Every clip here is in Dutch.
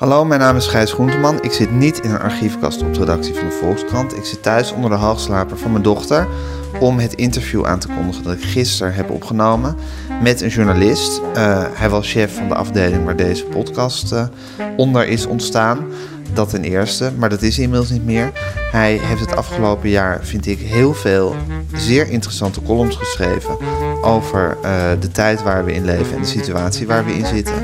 Hallo, mijn naam is Gijs Groenteman. Ik zit niet in een archiefkast op de redactie van de Volkskrant. Ik zit thuis onder de hoogslaper van mijn dochter om het interview aan te kondigen dat ik gisteren heb opgenomen met een journalist. Uh, hij was chef van de afdeling waar deze podcast uh, onder is ontstaan. Dat ten eerste, maar dat is inmiddels niet meer. Hij heeft het afgelopen jaar, vind ik, heel veel zeer interessante columns geschreven over uh, de tijd waar we in leven en de situatie waar we in zitten.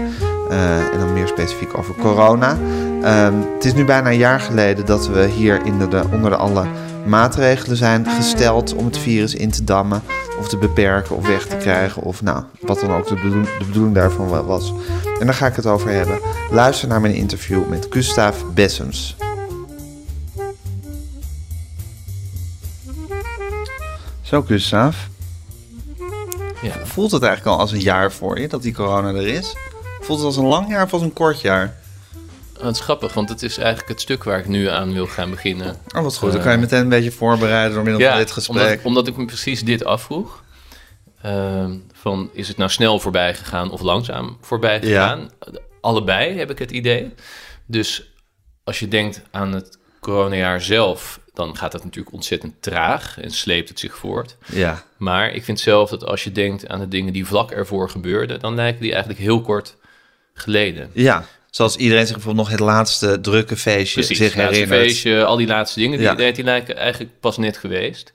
Uh, en dan meer specifiek over corona. Uh, het is nu bijna een jaar geleden dat we hier in de, onder de alle maatregelen zijn gesteld om het virus in te dammen of te beperken of weg te krijgen of nou, wat dan ook de, bedoeling, de bedoeling daarvan was. En daar ga ik het over hebben. Luister naar mijn interview met Gustav Bessems. Zo, Gustav. Ja. Voelt het eigenlijk al als een jaar voor je dat die corona er is? Voelt het als een lang jaar of als een kort jaar? Het is grappig, want het is eigenlijk het stuk waar ik nu aan wil gaan beginnen. Oh, wat goed. Dan kan je meteen een beetje voorbereiden door middel van dit gesprek. Omdat, omdat ik me precies dit afvroeg. Uh, van, is het nou snel voorbij gegaan of langzaam voorbij gegaan? Ja. Allebei heb ik het idee. Dus als je denkt aan het coronajaar zelf, dan gaat het natuurlijk ontzettend traag en sleept het zich voort. Ja. Maar ik vind zelf dat als je denkt aan de dingen die vlak ervoor gebeurden, dan lijken die eigenlijk heel kort geleden. Ja, zoals iedereen zich bijvoorbeeld nog het laatste drukke feestje Precies, zich herinnert. feestje, al die laatste dingen, die, ja. die lijken eigenlijk pas net geweest.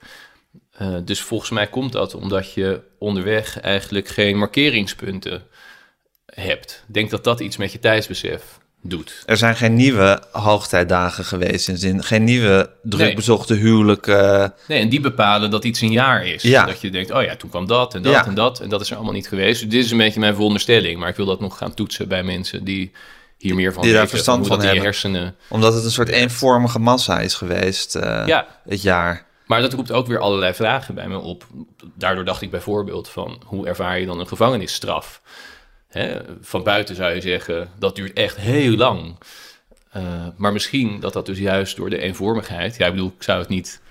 Uh, dus volgens mij komt dat omdat je onderweg eigenlijk geen markeringspunten hebt. Ik denk dat dat iets met je tijdsbesef doet. Er zijn geen nieuwe hoogtijdagen geweest in zin, geen nieuwe drukbezochte nee. huwelijken. Nee, en die bepalen dat iets een jaar is. Ja. Dat je denkt, oh ja, toen kwam dat en dat ja. en dat. En dat is er allemaal niet geweest. Dus dit is een beetje mijn veronderstelling. Maar ik wil dat nog gaan toetsen bij mensen die hier meer van die daar verstand van hebben. hersenen. Omdat het een soort eenvormige massa is geweest uh, ja. het jaar. Maar dat roept ook weer allerlei vragen bij me op. Daardoor dacht ik bijvoorbeeld van, hoe ervaar je dan een gevangenisstraf? Hè, van buiten zou je zeggen, dat duurt echt heel lang. Uh, maar misschien dat dat dus juist door de eenvormigheid... Ja, ik bedoel, ik zou het niet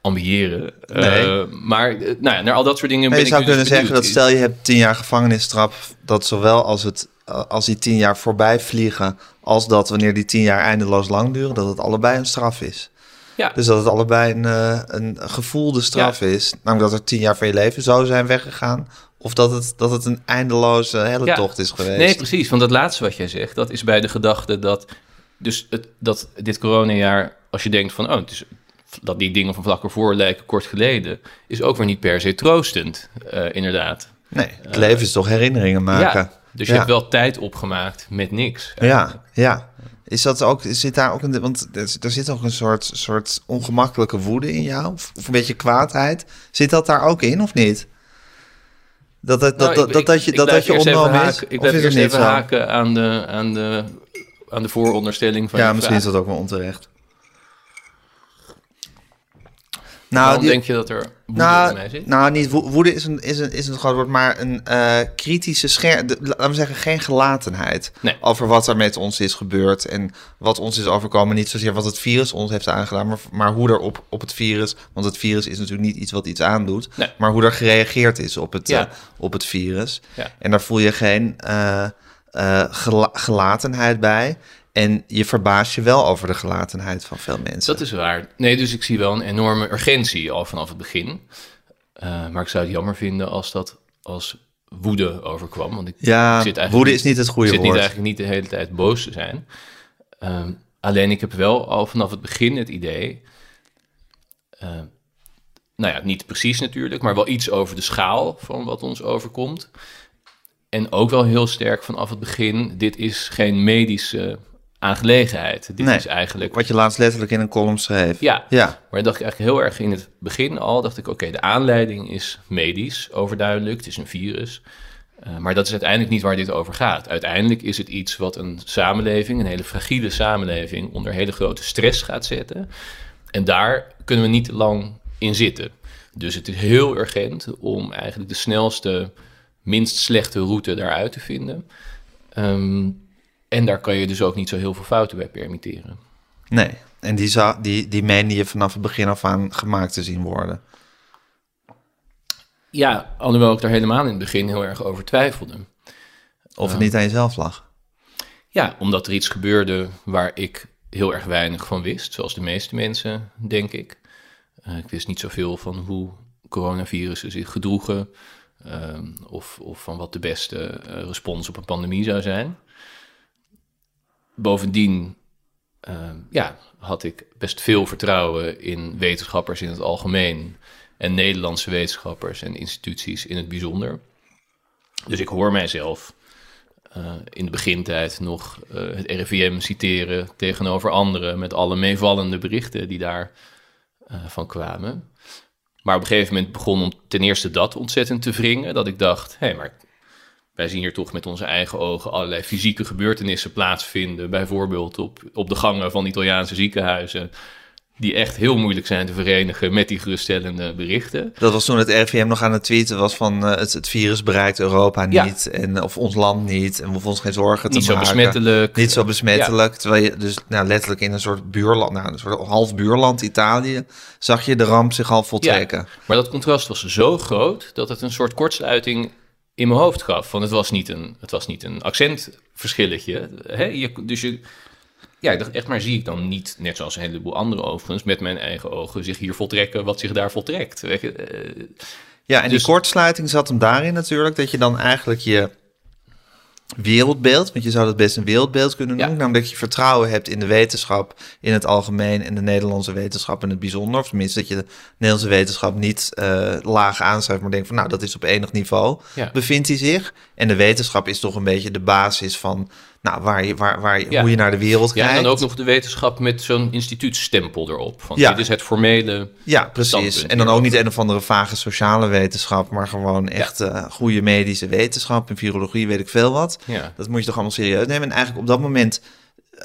ambiëren. Nee. Uh, maar nou ja, naar al dat soort dingen nee, ben je zou ik dus kunnen zeggen dat stel je hebt tien jaar gevangenisstraf... dat zowel als, het, als die tien jaar voorbij vliegen... als dat wanneer die tien jaar eindeloos lang duren... dat het allebei een straf is. Ja. Dus dat het allebei een, een gevoelde straf ja. is. Namelijk dat er tien jaar van je leven zou zijn weggegaan... Of dat het, dat het een eindeloze hele ja. tocht is geweest. Nee, precies. Want dat laatste wat jij zegt, dat is bij de gedachte dat... Dus het, dat dit coronajaar, als je denkt van... Oh, het is, dat die dingen van vlak ervoor lijken kort geleden... is ook weer niet per se troostend, uh, inderdaad. Nee, het leven uh, is toch herinneringen maken. Ja, dus je ja. hebt wel tijd opgemaakt met niks. Eigenlijk. Ja, ja. Is dat ook, zit daar ook een, want er, er zit ook een soort, soort ongemakkelijke woede in jou, of een beetje kwaadheid. Zit dat daar ook in of niet? Dat, dat, nou, dat, ik, dat, dat je, ik, dat, dat je ontnomen is? Haken, ik blijf eerst even zo? haken aan de, aan, de, aan de vooronderstelling van Ja, misschien vraag. is dat ook wel onterecht. Nou, Waarom die, denk je dat er woede nou, in mij zit? Nou, niet woede is een, is een, is een groot woord, maar een uh, kritische scherp, laten we zeggen, geen gelatenheid nee. over wat er met ons is gebeurd en wat ons is overkomen. Niet zozeer wat het virus ons heeft aangedaan, maar, maar hoe er op, op het virus, want het virus is natuurlijk niet iets wat iets aandoet, nee. maar hoe er gereageerd is op het, ja. uh, op het virus. Ja. En daar voel je geen uh, gela gelatenheid bij. En je verbaast je wel over de gelatenheid van veel mensen. Dat is waar. Nee, dus ik zie wel een enorme urgentie al vanaf het begin. Uh, maar ik zou het jammer vinden als dat als woede overkwam. Want ik ja, zit eigenlijk woede is niet het goede ik zit woord. niet eigenlijk niet de hele tijd boos te zijn. Um, alleen ik heb wel al vanaf het begin het idee... Uh, nou ja, niet precies natuurlijk, maar wel iets over de schaal van wat ons overkomt. En ook wel heel sterk vanaf het begin, dit is geen medische aangelegenheid. Dit nee, is eigenlijk... Wat je laatst letterlijk in een column schreef. Ja, ja. maar dan dacht ik eigenlijk heel erg in het begin al, dacht ik, oké, okay, de aanleiding is medisch, overduidelijk, het is een virus. Uh, maar dat is uiteindelijk niet waar dit over gaat. Uiteindelijk is het iets wat een samenleving, een hele fragiele samenleving, onder hele grote stress gaat zetten. En daar kunnen we niet lang in zitten. Dus het is heel urgent om eigenlijk de snelste, minst slechte route daaruit te vinden. Um, en daar kan je dus ook niet zo heel veel fouten bij permitteren. Nee, en die, zou, die, die meende je vanaf het begin af aan gemaakt te zien worden. Ja, alhoewel ik daar helemaal in het begin heel erg over twijfelde. Of het uh, niet aan jezelf lag? Ja, omdat er iets gebeurde waar ik heel erg weinig van wist, zoals de meeste mensen, denk ik. Uh, ik wist niet zoveel van hoe coronavirussen zich gedroegen uh, of, of van wat de beste uh, respons op een pandemie zou zijn. Bovendien ehm, ja, had ik best veel vertrouwen in wetenschappers in het algemeen en Nederlandse wetenschappers en instituties in het bijzonder. Dus ik hoor mijzelf uh, in de begintijd nog uh, het RIVM citeren tegenover anderen met alle meevallende berichten die daar uh, van kwamen. Maar op een gegeven moment begon om ten eerste dat ontzettend te wringen, dat ik dacht, hé, hey, maar wij zien hier toch met onze eigen ogen allerlei fysieke gebeurtenissen plaatsvinden, bijvoorbeeld op, op de gangen van Italiaanse ziekenhuizen die echt heel moeilijk zijn te verenigen met die geruststellende berichten. Dat was toen het RVM nog aan het tweeten was van uh, het, het, virus bereikt Europa niet en of ons land niet en we hoeven ons geen zorgen te niet maken. Niet zo besmettelijk. Niet zo besmettelijk, ja. terwijl je dus nou, letterlijk in een soort buurland, nou, een soort half buurland Italië, zag je de ramp zich al voltrekken. Ja, maar dat contrast was zo groot dat het een soort kortsluiting in mijn hoofd gaf. Want het was niet een, het was niet een accentverschilletje. Hè? Je, dus je ja, ik dacht echt, maar zie ik dan niet, net zoals een heleboel andere overigens, met mijn eigen ogen zich hier voltrekken wat zich daar voltrekt. Weet je? Uh, ja, en dus... die kortsluiting zat hem daarin natuurlijk, dat je dan eigenlijk je wereldbeeld, want je zou dat best een wereldbeeld kunnen noemen, ja. namelijk dat je vertrouwen hebt in de wetenschap in het algemeen en de Nederlandse wetenschap in het bijzonder, of tenminste dat je de Nederlandse wetenschap niet uh, laag aanschrijft, maar denkt van nou, dat is op enig niveau, ja. bevindt hij zich. En de wetenschap is toch een beetje de basis van nou, waar je, waar, waar, ja. hoe je naar de wereld kijkt. Ja, en dan ook nog de wetenschap met zo'n instituutsstempel erop. Van, ja. Dit is het formele Ja, precies. En dan ook niet een of andere vage sociale wetenschap, maar gewoon echt uh, goede medische wetenschap. En virologie, weet ik veel wat. Ja. Dat moet je toch allemaal serieus nemen. En eigenlijk op dat moment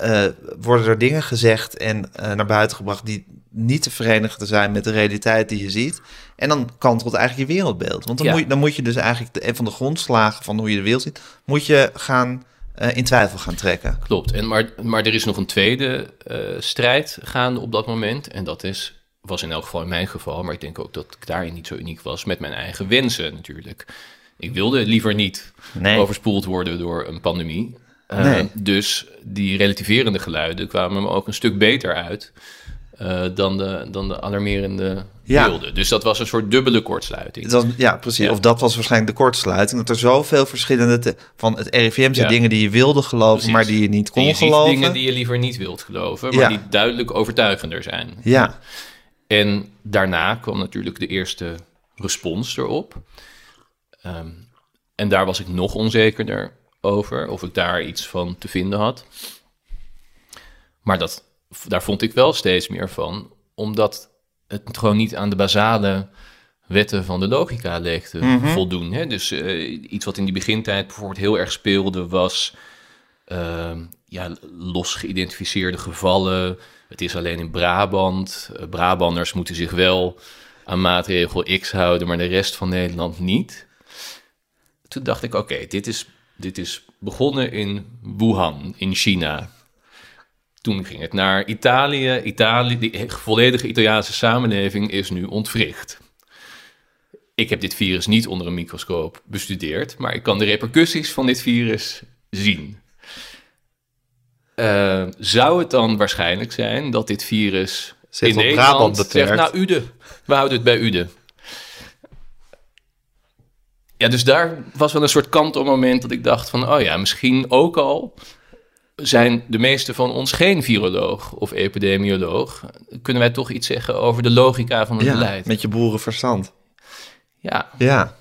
uh, worden er dingen gezegd en uh, naar buiten gebracht die niet te verenigen te zijn met de realiteit die je ziet. En dan kantelt eigenlijk je wereldbeeld. Want dan, moet, je, dan moet je dus eigenlijk de, een van de grondslagen van hoe je de wereld ziet, moet je gaan uh, in twijfel gaan trekken. Klopt. En maar, maar er is nog een tweede uh, strijd gaande op dat moment. En dat is, was in elk geval in mijn geval, maar ik denk ook dat ik daarin niet zo uniek was, met mijn eigen wensen natuurlijk. Ik wilde liever niet nee. overspoeld worden door een pandemie. Uh, nee. Dus die relativerende geluiden kwamen me ook een stuk beter uit. Uh, dan, de, dan de alarmerende ja. beelden. Dus dat was een soort dubbele kortsluiting. Dat, ja, precies. Ja. Of dat was waarschijnlijk de kortsluiting. Dat er zoveel verschillende... Te, van het RIVM zijn ja. dingen die je wilde geloven, precies. maar die je niet kon je geloven. dingen die je liever niet wilt geloven, maar die duidelijk overtuigender zijn. Ja. En daarna kwam natuurlijk de eerste respons erop. Um, en daar was ik nog onzekerder over, of ik daar iets van te vinden had. Maar dat daar vond ik wel steeds meer van, omdat het gewoon niet aan de basale wetten van de logica leek te mm -hmm. voldoen. Hè? Dus uh, iets wat in die begintijd bijvoorbeeld heel erg speelde was uh, ja, los geïdentificeerde gevallen. Het is alleen in Brabant. Uh, Brabanders moeten zich wel aan maatregel X houden, maar de rest van Nederland niet. Toen dacht ik, oké, okay, dit, is, dit is begonnen in Wuhan, in China. Toen ging het naar Italië. Italië, die volledige Italiaanse samenleving is nu ontwricht. Ik heb dit virus niet onder een microscoop bestudeerd, maar ik kan de repercussies van dit virus zien. Uh, zou het dan waarschijnlijk zijn dat dit virus Zit in Nederland zegt, nou Ude, we houden het bij Ude. Ja, dus daar was wel een soort kantelmoment dat ik dacht van, oh ja, misschien ook al zijn de meeste van ons geen viroloog of epidemioloog. Kunnen wij toch iets zeggen over de logica van het ja, beleid? Met je boerenverstand. Ja. Ja.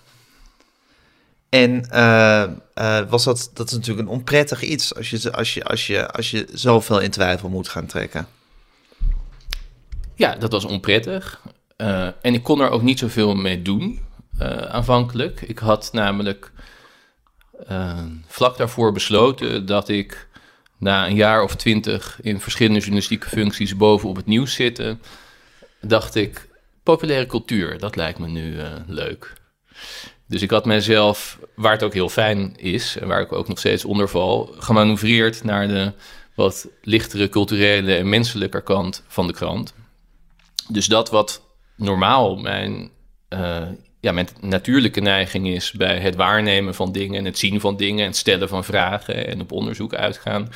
En uh, uh, was dat, dat is natuurlijk een onprettig iets als je, als, je, als, je, als je zoveel in twijfel moet gaan trekken. Ja, dat was onprettig. Uh, en ik kon er ook niet zoveel mee doen aanvankelijk. Ik had namelijk vlak daarvoor besloten dat ik na een jaar of twintig in verschillende journalistieke functies boven op het nieuws zitten, dacht ik, populaire cultuur, dat lijkt me nu uh, leuk. Dus ik had mijzelf, waar het ook heel fijn is en waar ik ook nog steeds onder val, gemanoeuvreerd naar de wat lichtere culturele en menselijke kant van de krant. Dus dat wat normaal mijn uh, ja, mijn natuurlijke neiging is bij het waarnemen van dingen en het zien van dingen en het stellen van vragen en op onderzoek uitgaan.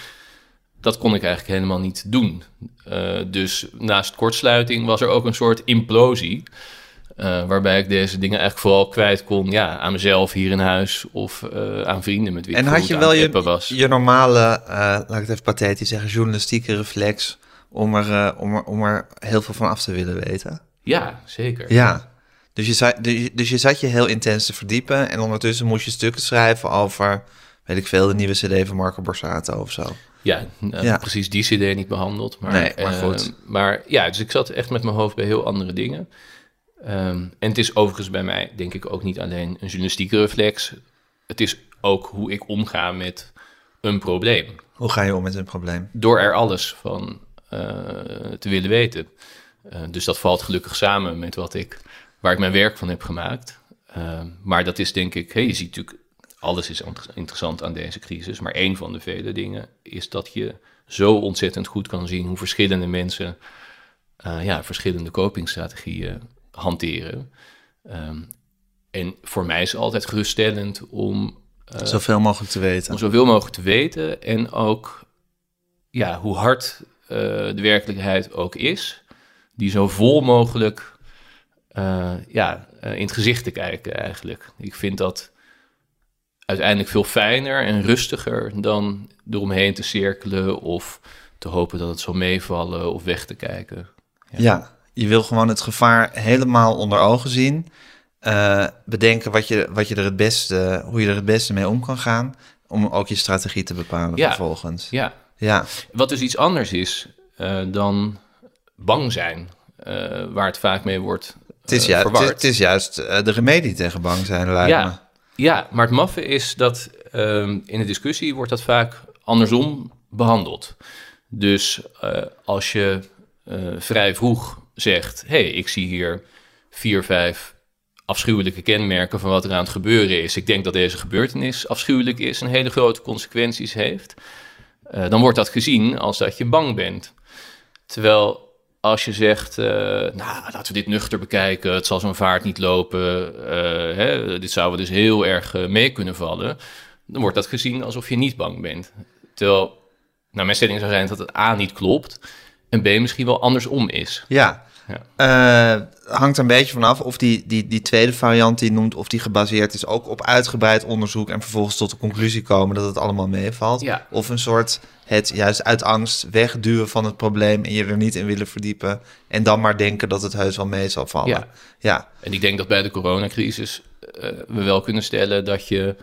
Dat kon ik eigenlijk helemaal niet doen. Uh, dus naast kortsluiting was er ook een soort implosie. Uh, waarbij ik deze dingen eigenlijk vooral kwijt kon ja, aan mezelf hier in huis of uh, aan vrienden met wie en ik had je wel je, je normale, laat ik het even pathetisch zeggen, journalistieke reflex om er, om, er, om er heel veel van af te willen weten? Ja, zeker. Ja, dus je, zat, dus, dus je zat je heel intens te verdiepen en ondertussen moest je stukken schrijven over, weet ik veel, de nieuwe cd van Marco Borsato of zo. Ja, ja, precies die cd niet behandeld. Maar, nee, maar goed. Uh, maar ja, dus ik zat echt met mijn hoofd bij heel andere dingen. Um, en het is overigens bij mij, denk ik, ook niet alleen een journalistieke reflex. Het is ook hoe ik omga met een probleem. Hoe ga je om met een probleem? Door er alles van uh, te willen weten. dus dat valt gelukkig samen met wat ik, waar ik mijn werk van heb gemaakt. Ehm, maar dat is denk ik, hey, je ziet natuurlijk alles is interessant aan deze crisis, maar een van de vele dingen is dat je zo ontzettend goed kan zien hoe verschillende mensen uh, ja, verschillende copingstrategieën hanteren. Um, en voor mij is het altijd geruststellend om. Uh, zoveel mogelijk te weten. Om zoveel mogelijk te weten en ook ja, hoe hard uh, de werkelijkheid ook is, die zo vol mogelijk ja, in het gezicht te kijken eigenlijk. Ik vind dat uiteindelijk veel fijner en rustiger dan eromheen te cirkelen of te hopen dat het zal meevallen of weg te kijken. Ja, ja je wil gewoon het gevaar helemaal onder ogen zien. Uh, bedenken wat je, wat je er het beste, hoe je er het beste mee om kan gaan. Om ook je strategie te bepalen ja, vervolgens. Ja. ja. Wat dus iets anders is uh, dan bang zijn, uh, waar het vaak mee wordt het is, juist, het, het is juist de remedie tegen bang zijn, lijkt ja. me. Ja, maar het maffe is dat um, in de discussie wordt dat vaak andersom behandeld. Dus uh, als je uh, vrij vroeg zegt: hey, ik zie hier vier, vijf afschuwelijke kenmerken van wat er aan het gebeuren is. Ik denk dat deze gebeurtenis afschuwelijk is en hele grote consequenties heeft. Uh, dan wordt dat gezien als dat je bang bent. Terwijl als je zegt, uh, nou, laten we dit nuchter bekijken, het zal zo'n vaart niet lopen, uh, hè, dit zou we dus heel erg uh, mee kunnen vallen, dan wordt dat gezien alsof je niet bang bent. Terwijl, nou, mijn stelling zou zijn dat het A niet klopt en B misschien wel andersom is. Ja, ja. hangt er een beetje vanaf of die, die, die tweede variant die je noemt, of die gebaseerd is ook op uitgebreid onderzoek en vervolgens tot de conclusie komen dat het allemaal meevalt. Ja. Of een soort het juist uit angst wegduwen van het probleem en je er niet in willen verdiepen en dan maar denken dat het heus wel mee zal vallen. Ja. ja. En ik denk dat bij de coronacrisis uh, we wel kunnen stellen dat je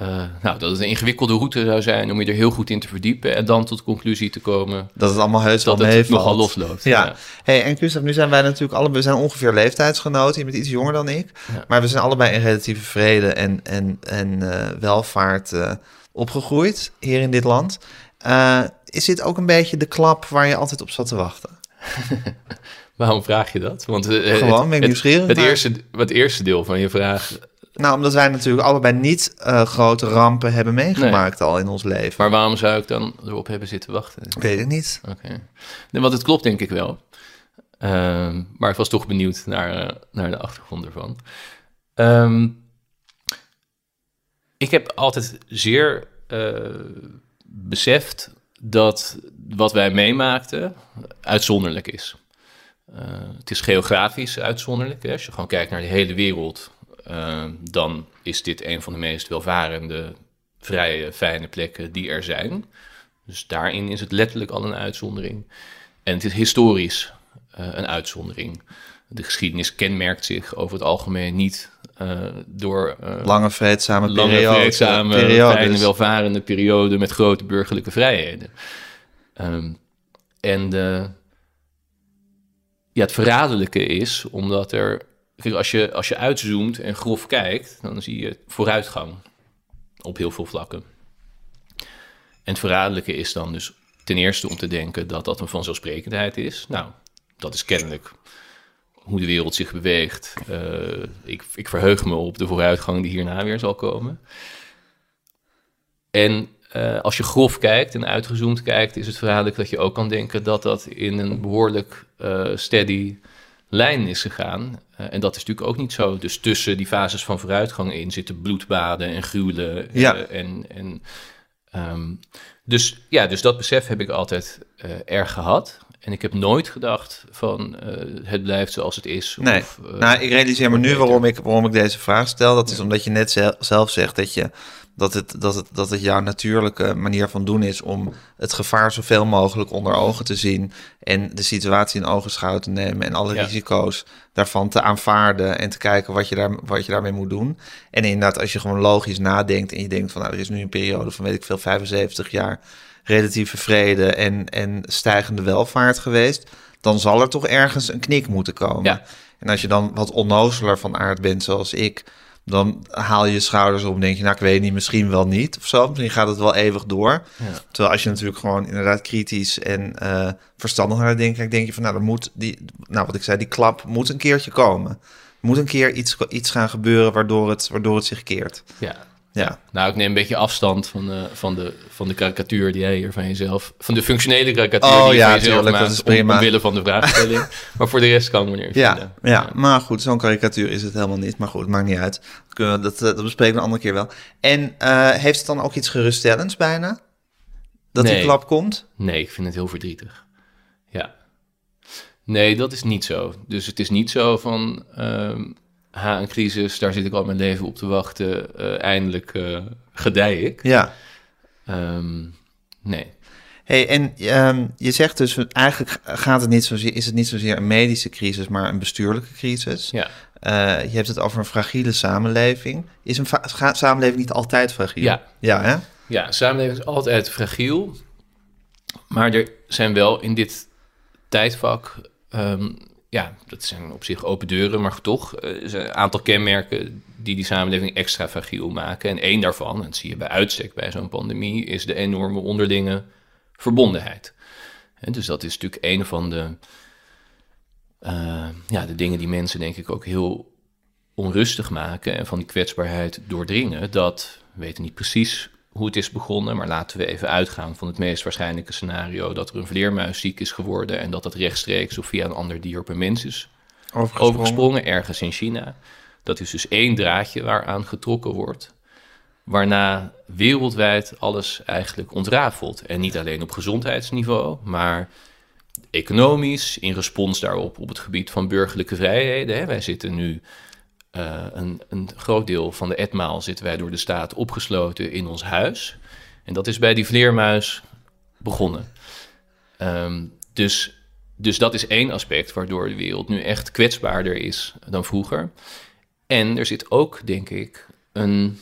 uh, nou, dat het een ingewikkelde route zou zijn om je er heel goed in te verdiepen en dan tot de conclusie te komen dat het allemaal heus dat wel het meevalt. nogal losloopt. Ja. ja. Hey, en Gustav, nu zijn wij natuurlijk allebei, we zijn ongeveer leeftijdsgenoten. Je bent iets jonger dan ik, Ja. maar we zijn allebei in relatieve vrede en, en, en uh, welvaart opgegroeid hier in dit land. Uh, is dit ook een beetje de klap waar je altijd op zat te wachten? Waarom vraag je dat? Want uh, Gewoon, ben ik nieuwsgierig. Het, het, eerste, het eerste deel van je vraag nou, omdat wij natuurlijk allebei niet uh, grote rampen hebben meegemaakt nee. al in ons leven. Maar waarom zou ik dan erop hebben zitten wachten? Weet ik niet. Oké. Okay. Nee, want het klopt denk ik wel. Uh, maar ik was toch benieuwd naar, naar de achtergrond ervan. Um, ik heb altijd zeer beseft dat wat wij meemaakten uitzonderlijk is. het is geografisch uitzonderlijk. Hè? Als je gewoon kijkt naar de hele wereld, uh, dan is dit een van de meest welvarende, vrije, fijne plekken die er zijn. Dus daarin is het letterlijk al een uitzondering. En het is historisch uh, een uitzondering. De geschiedenis kenmerkt zich over het algemeen niet door... lange vreedzame lange, periode, vreedzame, periodes. fijne, welvarende periode met grote burgerlijke vrijheden. Um, en de, ja, het verraderlijke is, omdat er Kijk, als je, als je uitzoomt en grof kijkt, dan zie je vooruitgang op heel veel vlakken. En het verraderlijke is dan dus ten eerste om te denken dat dat een vanzelfsprekendheid is. Nou, dat is kennelijk hoe de wereld zich beweegt. Uh, ik, ik verheug me op de vooruitgang die hierna weer zal komen. En uh, als je grof kijkt en uitgezoomd kijkt, is het verraderlijk dat je ook kan denken dat dat in een behoorlijk uh, steady lijn is gegaan. Eh, en dat is natuurlijk ook niet zo. Dus tussen die fases van vooruitgang in zitten bloedbaden en gruwelen. Ja. eh, en, en, ehm, dus ja, dus dat besef heb ik altijd eh, erg gehad. En ik heb nooit gedacht van eh, het blijft zoals het is. Nee, of, eh, nou, ik realiseer me nu waarom ik, waarom ik deze vraag stel. Dat is omdat je net zel- zelf zegt dat, je, dat, het, dat, het, dat het jouw natuurlijke manier van doen is om het gevaar zoveel mogelijk onder ogen te zien en de situatie in ogenschouw te nemen en alle Ja. risico's daarvan te aanvaarden en te kijken wat je, daar, wat je daarmee moet doen. En inderdaad, als je gewoon logisch nadenkt en je denkt van nou, er is nu een periode van weet ik veel, 75 jaar relatieve vrede en, en stijgende welvaart geweest, dan zal er toch ergens een knik moeten komen. Ja. En als je dan wat onnozeler van aard bent, zoals ik, dan haal je je schouders op en denk je, nou, ik weet niet, misschien wel niet of zo. Misschien gaat het wel eeuwig door. Ja. Terwijl als je natuurlijk gewoon inderdaad kritisch en eh, verstandig naar denkt, kijkt, denk je van, nou, er moet die, nou, wat ik zei, die klap moet een keertje komen. Er moet een keer iets, iets gaan gebeuren waardoor het, waardoor het zich keert. Ja. Ja, Nou, ik neem een beetje afstand van de, van de, van de karikatuur die jij hier van jezelf... van de functionele karikatuur Oh, die je ja, van jezelf tuurlijk, dat maakt... is om- prima. omwille van de vraagstelling. maar voor de rest kan ik me niet ja, vinden. ja, maar goed, zo'n karikatuur is het helemaal niet. Maar goed, maakt niet uit. Dat, kunnen we, dat, eh, dat bespreken we een andere keer wel. En eh, heeft het dan ook iets geruststellends bijna? Dat die Nee. klap komt? Nee, ik vind het heel verdrietig. Ja. Nee, dat is niet zo. Dus het is niet zo van... ehm ha, een crisis, daar zit ik al mijn leven op te wachten. eh, eindelijk eh gedij ik. Ja. Ehm, nee. Hey, en ehm, je zegt dus, eigenlijk gaat het niet zozeer, is het niet zozeer een medische crisis, maar een bestuurlijke crisis. Ja. Eh, je hebt het over een fragiele samenleving. Is een samenleving niet altijd fragiel? Ja. Ja, hè? Ja, samenleving is altijd fragiel. Maar er zijn wel in dit tijdvak, ehm, ja, dat zijn op zich open deuren, maar toch eh, een aantal kenmerken die die samenleving extra fragiel maken. En één daarvan, en dat zie je bij uitstek bij zo'n pandemie, is de enorme onderlinge verbondenheid. En dus dat is natuurlijk een van de, eh, ja, de dingen die mensen denk ik ook heel onrustig maken en van die kwetsbaarheid doordringen. Dat we weten niet precies hoe het is begonnen, maar laten we even uitgaan van het meest waarschijnlijke scenario dat er een vleermuis ziek is geworden en dat dat rechtstreeks of via een ander dier op een mens is Overgesprongen. overgesprongen ergens in China. Dat is dus één draadje waaraan getrokken wordt. Waarna wereldwijd alles eigenlijk ontrafelt. En niet alleen op gezondheidsniveau, maar economisch, in respons daarop op het gebied van burgerlijke vrijheden. Hè. Wij zitten nu, eh, een, een groot deel van de etmaal zitten wij door de staat opgesloten in ons huis. En dat is bij die vleermuis begonnen. Ehm, dus, dus dat is één aspect waardoor de wereld nu echt kwetsbaarder is dan vroeger. En er zit ook, denk ik, een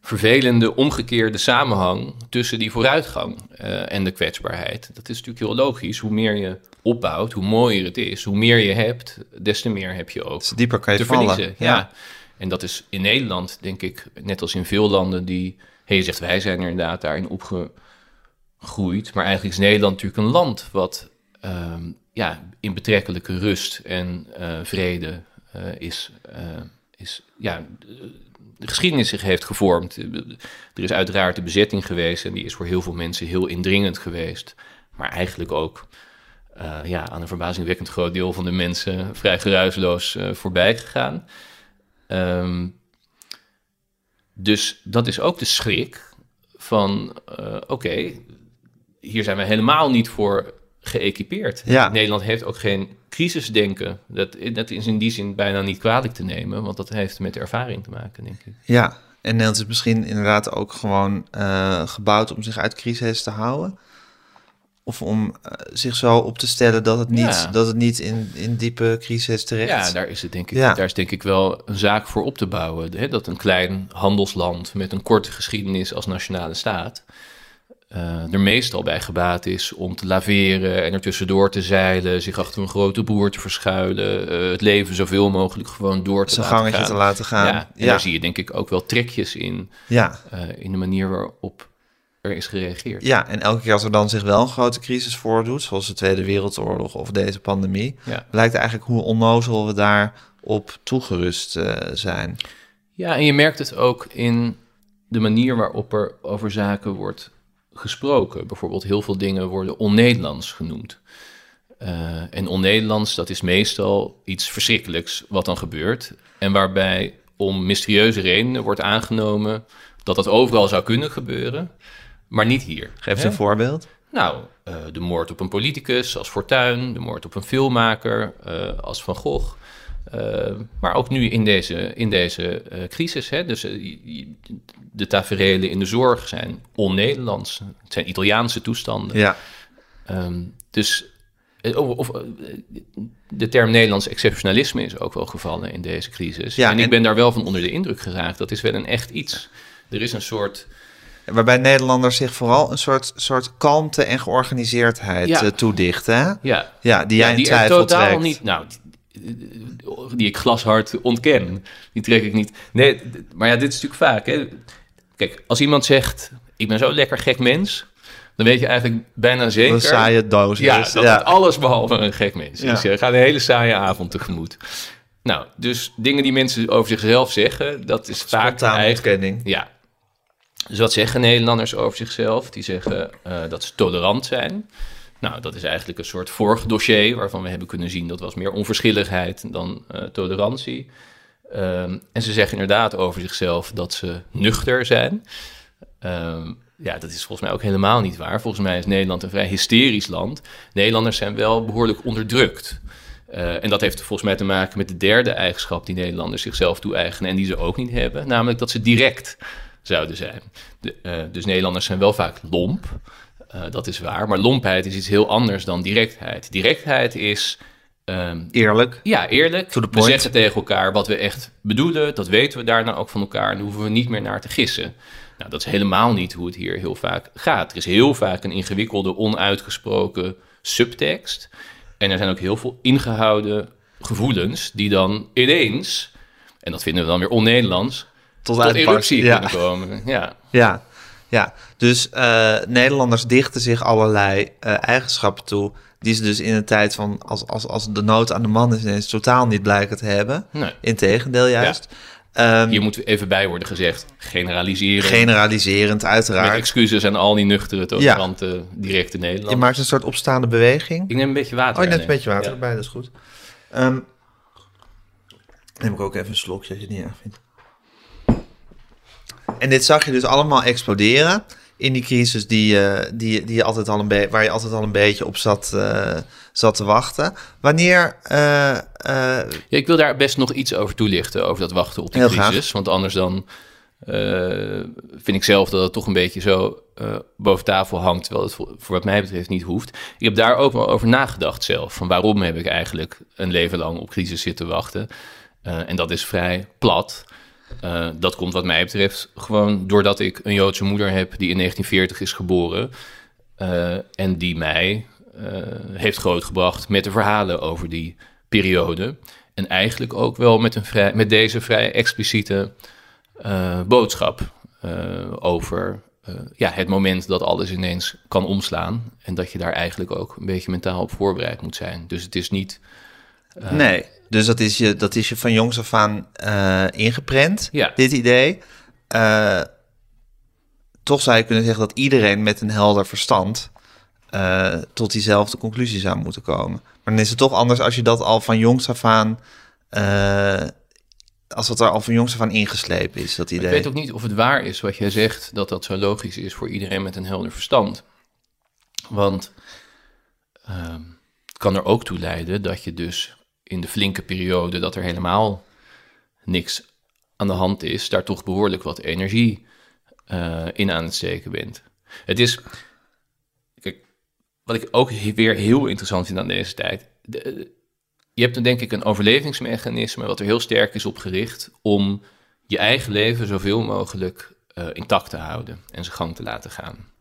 vervelende omgekeerde samenhang tussen die vooruitgang eh, en de kwetsbaarheid. Dat is natuurlijk heel logisch. Hoe meer je opbouwt, hoe mooier het is, hoe meer je hebt, des te meer heb je ook Dus dieper kan je te vallen. verliezen. Ja. En dat is in Nederland, denk ik, net als in veel landen die... Hey, je zegt, wij zijn er inderdaad daarin opgegroeid. Maar eigenlijk is Nederland natuurlijk een land wat ehm, ja, in betrekkelijke rust en eh, vrede eh, is, eh, is... Ja, de geschiedenis zich heeft gevormd. Er is uiteraard de bezetting geweest en die is voor heel veel mensen heel indringend geweest. Maar eigenlijk ook eh, ja, aan een verbazingwekkend groot deel van de mensen vrij geruisloos eh, voorbij gegaan. Ehm, dus dat is ook de schrik van, eh, oké, hier zijn we helemaal niet voor geëquipeerd. Ja. Nederland heeft ook geen crisisdenken. Dat, dat is in die zin bijna niet kwalijk te nemen, want dat heeft met de ervaring te maken, denk ik. Ja, en Nederland is misschien inderdaad ook gewoon gebouwd om zich uit crisis te houden. Of om eh, zich zo op te stellen dat het niet, Ja. dat het niet in, in diepe crisis terecht Ja, daar is het denk ik, Ja. daar is denk ik wel een zaak voor op te bouwen. Hè? Dat een klein handelsland met een korte geschiedenis als nationale staat eh, er meestal bij gebaat is om te laveren en er tussendoor te zeilen, zich achter een grote broer te verschuilen, eh, het leven zoveel mogelijk gewoon door te zijn laten gangetje gaan. te laten gaan. Ja, en daar zie je denk ik ook wel trekjes in, ja. in de manier waarop er is gereageerd. Ja, en elke keer als er dan zich wel een grote crisis voordoet, zoals de Tweede Wereldoorlog of deze pandemie, Ja. blijkt eigenlijk hoe onnozel we daarop toegerust eh, zijn. Ja, en je merkt het ook in de manier waarop er over zaken wordt gesproken. Bijvoorbeeld heel veel dingen worden on-Nederlands genoemd. Uh, en on-Nederlands, dat is meestal iets verschrikkelijks wat dan gebeurt. En waarbij om mysterieuze redenen wordt aangenomen dat dat overal zou kunnen gebeuren, maar niet hier. Geef eens een voorbeeld. Nou, uh, de moord op een politicus als Fortuyn, de moord op een filmmaker uh, als Van Gogh. Uh, maar ook nu in deze, in deze crisis. Hè? Dus de taferelen in de zorg zijn on-Nederlands. Het zijn Italiaanse toestanden. Ja. Um, dus of, of, de term Nederlands exceptionalisme is ook wel gevallen in deze crisis. Ja, en ik ben daar wel van onder de indruk geraakt. Dat is wel een echt iets. Er is een soort Waarbij Nederlanders zich vooral een soort, soort kalmte en georganiseerdheid ja. toedichten. Hè? Ja. ja, die jij ja, in twijfel totaal trekt. niet. Nou, die, die ik glashard ontken. Die trek ik niet. Nee, maar ja, dit is natuurlijk vaak. Hè. Kijk, als iemand zegt: Ik ben zo'n lekker gek mens. Dan weet je eigenlijk bijna zeker. Een saaie doos. Ja, is. dat ja. het alles behalve een gek mens is. Ja. Gaat een hele saaie avond tegemoet. Nou, dus dingen die mensen over zichzelf zeggen, dat is vaak eigenlijk... ontkenning. Ja. Dus wat zeggen Nederlanders over zichzelf? Die zeggen uh, dat ze tolerant zijn. Nou, dat is eigenlijk een soort vorig dossier waarvan we hebben kunnen zien dat was meer onverschilligheid dan uh, tolerantie. Um, en ze zeggen inderdaad over zichzelf dat ze nuchter zijn. Um, ja, dat is volgens mij ook helemaal niet waar. Volgens mij is Nederland een vrij hysterisch land. Nederlanders zijn wel behoorlijk onderdrukt. Uh, en dat heeft volgens mij te maken met de derde eigenschap die Nederlanders zichzelf toe-eigenen en die ze ook niet hebben, namelijk dat ze direct zouden zijn. De, uh, dus Nederlanders zijn wel vaak lomp, uh, dat is waar, maar lompheid is iets heel anders dan directheid. Directheid is. Um, eerlijk. Ja, eerlijk. We zeggen tegen elkaar wat we echt bedoelen, dat weten we daarna ook van elkaar en daar hoeven we niet meer naar te gissen. Nou, dat is helemaal niet hoe het hier heel vaak gaat. Er is heel vaak een ingewikkelde, onuitgesproken subtekst. En er zijn ook heel veel ingehouden gevoelens die dan ineens, en dat vinden we dan weer on-Nederlands, tot, tot eruptie ja. kunnen komen. Ja. Ja, ja. dus uh, Nederlanders dichten zich allerlei uh, eigenschappen toe die ze dus in een tijd van als, als, als de nood aan de man is ineens totaal niet blijken te hebben. Nee. Integendeel juist. Ja. Um, Hier moet even bij worden gezegd, generaliseren. Generaliserend, uiteraard. Met excuses aan al die nuchtere, tolerante, ja. directe Nederlanders. Je maakt een soort opstaande beweging. Ik neem een beetje water. Oh, je neemt een beetje water ja. erbij, dat is goed. Um, neem ik ook even een slokje als je het niet erg vindt. En dit zag je dus allemaal exploderen in die crisis die, uh, die, die je altijd al een waar je altijd al een beetje op zat, uh, zat te wachten. Wanneer... Uh, ja, ik wil daar best nog iets over toelichten, over dat wachten op die crisis. graag. Want anders dan vind ik zelf dat het toch een beetje zo boven tafel hangt, terwijl het voor, voor wat mij betreft niet hoeft. Ik heb daar ook wel over nagedacht zelf, van waarom heb ik eigenlijk een leven lang op crisis zitten wachten. en dat is vrij plat. Uh, dat komt wat mij betreft gewoon doordat ik een Joodse moeder heb die in 1940 is geboren. Uh, en die mij uh, heeft grootgebracht met de verhalen over die periode. En eigenlijk ook wel met, een vrij, met deze vrij expliciete boodschap over ja, het moment dat alles ineens kan omslaan. En dat je daar eigenlijk ook een beetje mentaal op voorbereid moet zijn. Dus het is niet. Nee. Dus dat is je, dat is je van jongs af aan uh, ingeprent, ja. dit idee. Uh, toch zou je kunnen zeggen dat iedereen met een helder verstand tot diezelfde conclusie zou moeten komen. Maar dan is het toch anders als je dat al van jongs af aan, als dat er al van jongs af aan ingeslepen is, dat idee. Ik weet ook niet of het waar is wat jij zegt, dat dat zo logisch is voor iedereen met een helder verstand. Want ehm, het kan er ook toe leiden dat je dus in de flinke periode dat er helemaal niks aan de hand is, daar toch behoorlijk wat energie uh, in aan het steken bent. Het is, kijk, wat ik ook weer heel interessant vind aan deze tijd. Je hebt dan denk ik een overlevingsmechanisme wat er heel sterk is op gericht om je eigen leven zoveel mogelijk uh, intact te houden en zijn gang te laten gaan.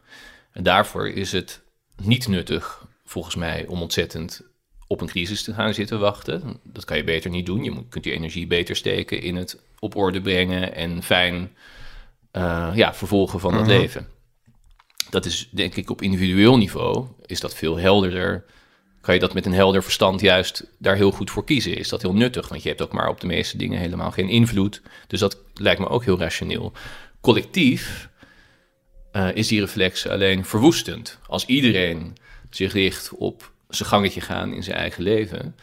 En daarvoor is het niet nuttig, volgens mij, om ontzettend op een crisis te gaan zitten wachten. Dat kan je beter niet doen. Je moet, kunt die energie beter steken in het op orde brengen en fijn uh, ja, vervolgen van het Mhm. leven. Dat is denk ik op individueel niveau is dat veel helderder. Kan je dat met een helder verstand juist daar heel goed voor kiezen? Is dat heel nuttig? Want je hebt ook maar op de meeste dingen helemaal geen invloed. Dus dat lijkt me ook heel rationeel. Collectief uh, is die reflex alleen verwoestend. Als iedereen zich richt op zijn gangetje gaan in zijn eigen leven,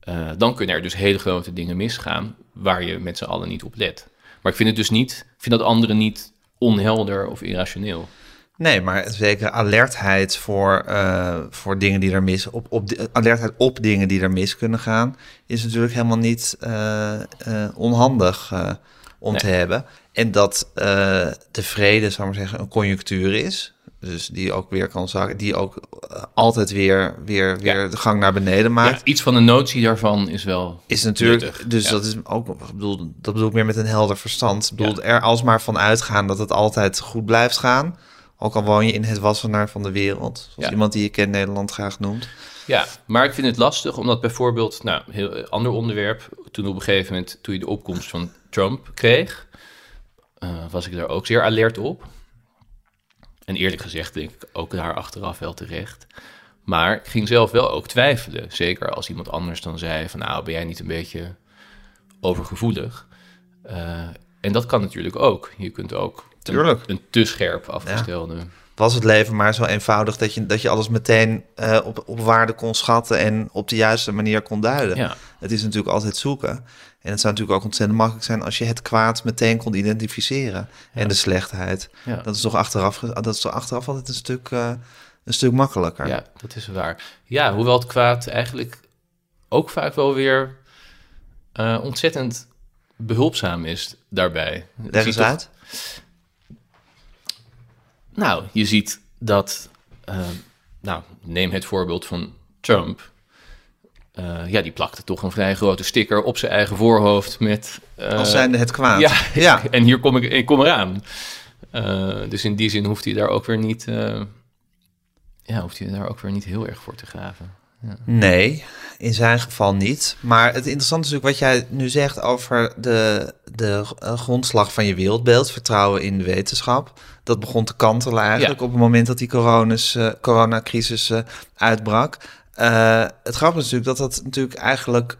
eh, dan kunnen er dus hele grote dingen misgaan waar je met z'n allen niet op let. Maar ik vind het dus niet, ik vind dat anderen niet onhelder of irrationeel. Nee, maar zeker alertheid voor, eh, voor dingen die er mis, op, op, alertheid op dingen die er mis kunnen gaan, is natuurlijk helemaal niet eh, onhandig om te hebben. En dat de vrede, zou ik maar zeggen, een conjunctuur is. Dus die ook weer kan zakken, die ook uh, altijd weer, weer, weer de gang naar beneden maakt. Ja, iets van de notie daarvan is wel. Is natuurlijk, nuttig. dus dat is ook, ik bedoel, dat bedoel ik meer met een helder verstand. Ik bedoel, er alsmaar van uitgaan dat het altijd goed blijft gaan. Ook al woon je in het wassenaar van de wereld. Zoals iemand die je kent Nederland graag noemt. Ja, maar ik vind het lastig omdat bijvoorbeeld, nou, heel ander onderwerp. Toen op een gegeven moment, toen je de opkomst van Trump kreeg, uh, was ik daar ook zeer alert op. En eerlijk gezegd denk ik ook daar achteraf wel terecht. Maar ik ging zelf wel ook twijfelen. Zeker als iemand anders dan zei van nou, ben jij niet een beetje overgevoelig? Uh, en dat kan natuurlijk ook. Je kunt ook Tuurlijk. Een, te scherp afgestelde... Was het leven maar zo eenvoudig dat je, dat je alles meteen uh, op, op waarde kon schatten en op de juiste manier kon duiden? Ja. Het is natuurlijk altijd zoeken. En het zou natuurlijk ook ontzettend makkelijk zijn als je het kwaad meteen kon identificeren. En de slechtheid. Ja. Dat is toch achteraf, dat is toch achteraf altijd een stuk, uh, een stuk makkelijker. Ja, dat is waar. Ja, hoewel het kwaad eigenlijk ook vaak wel weer uh, ontzettend behulpzaam is daarbij. Leg eens uit. Nou, je ziet dat, uh, nou, neem het voorbeeld van Trump. Uh, ja, die plakte toch een vrij grote sticker op zijn eigen voorhoofd met... Uh, Als zijnde het kwaad. Ja, ja. en hier kom ik, ik kom eraan. Uh, dus in die zin hoeft hij daar ook weer niet... ja, hoeft hij daar ook weer niet heel erg voor te graven. Ja. Nee, in zijn geval niet. Maar het interessante is natuurlijk wat jij nu zegt over de, de grondslag van je wereldbeeld, vertrouwen in de wetenschap. Dat begon te kantelen eigenlijk op het moment dat die coronacrisis uitbrak. Uh, het grappige is natuurlijk dat dat natuurlijk eigenlijk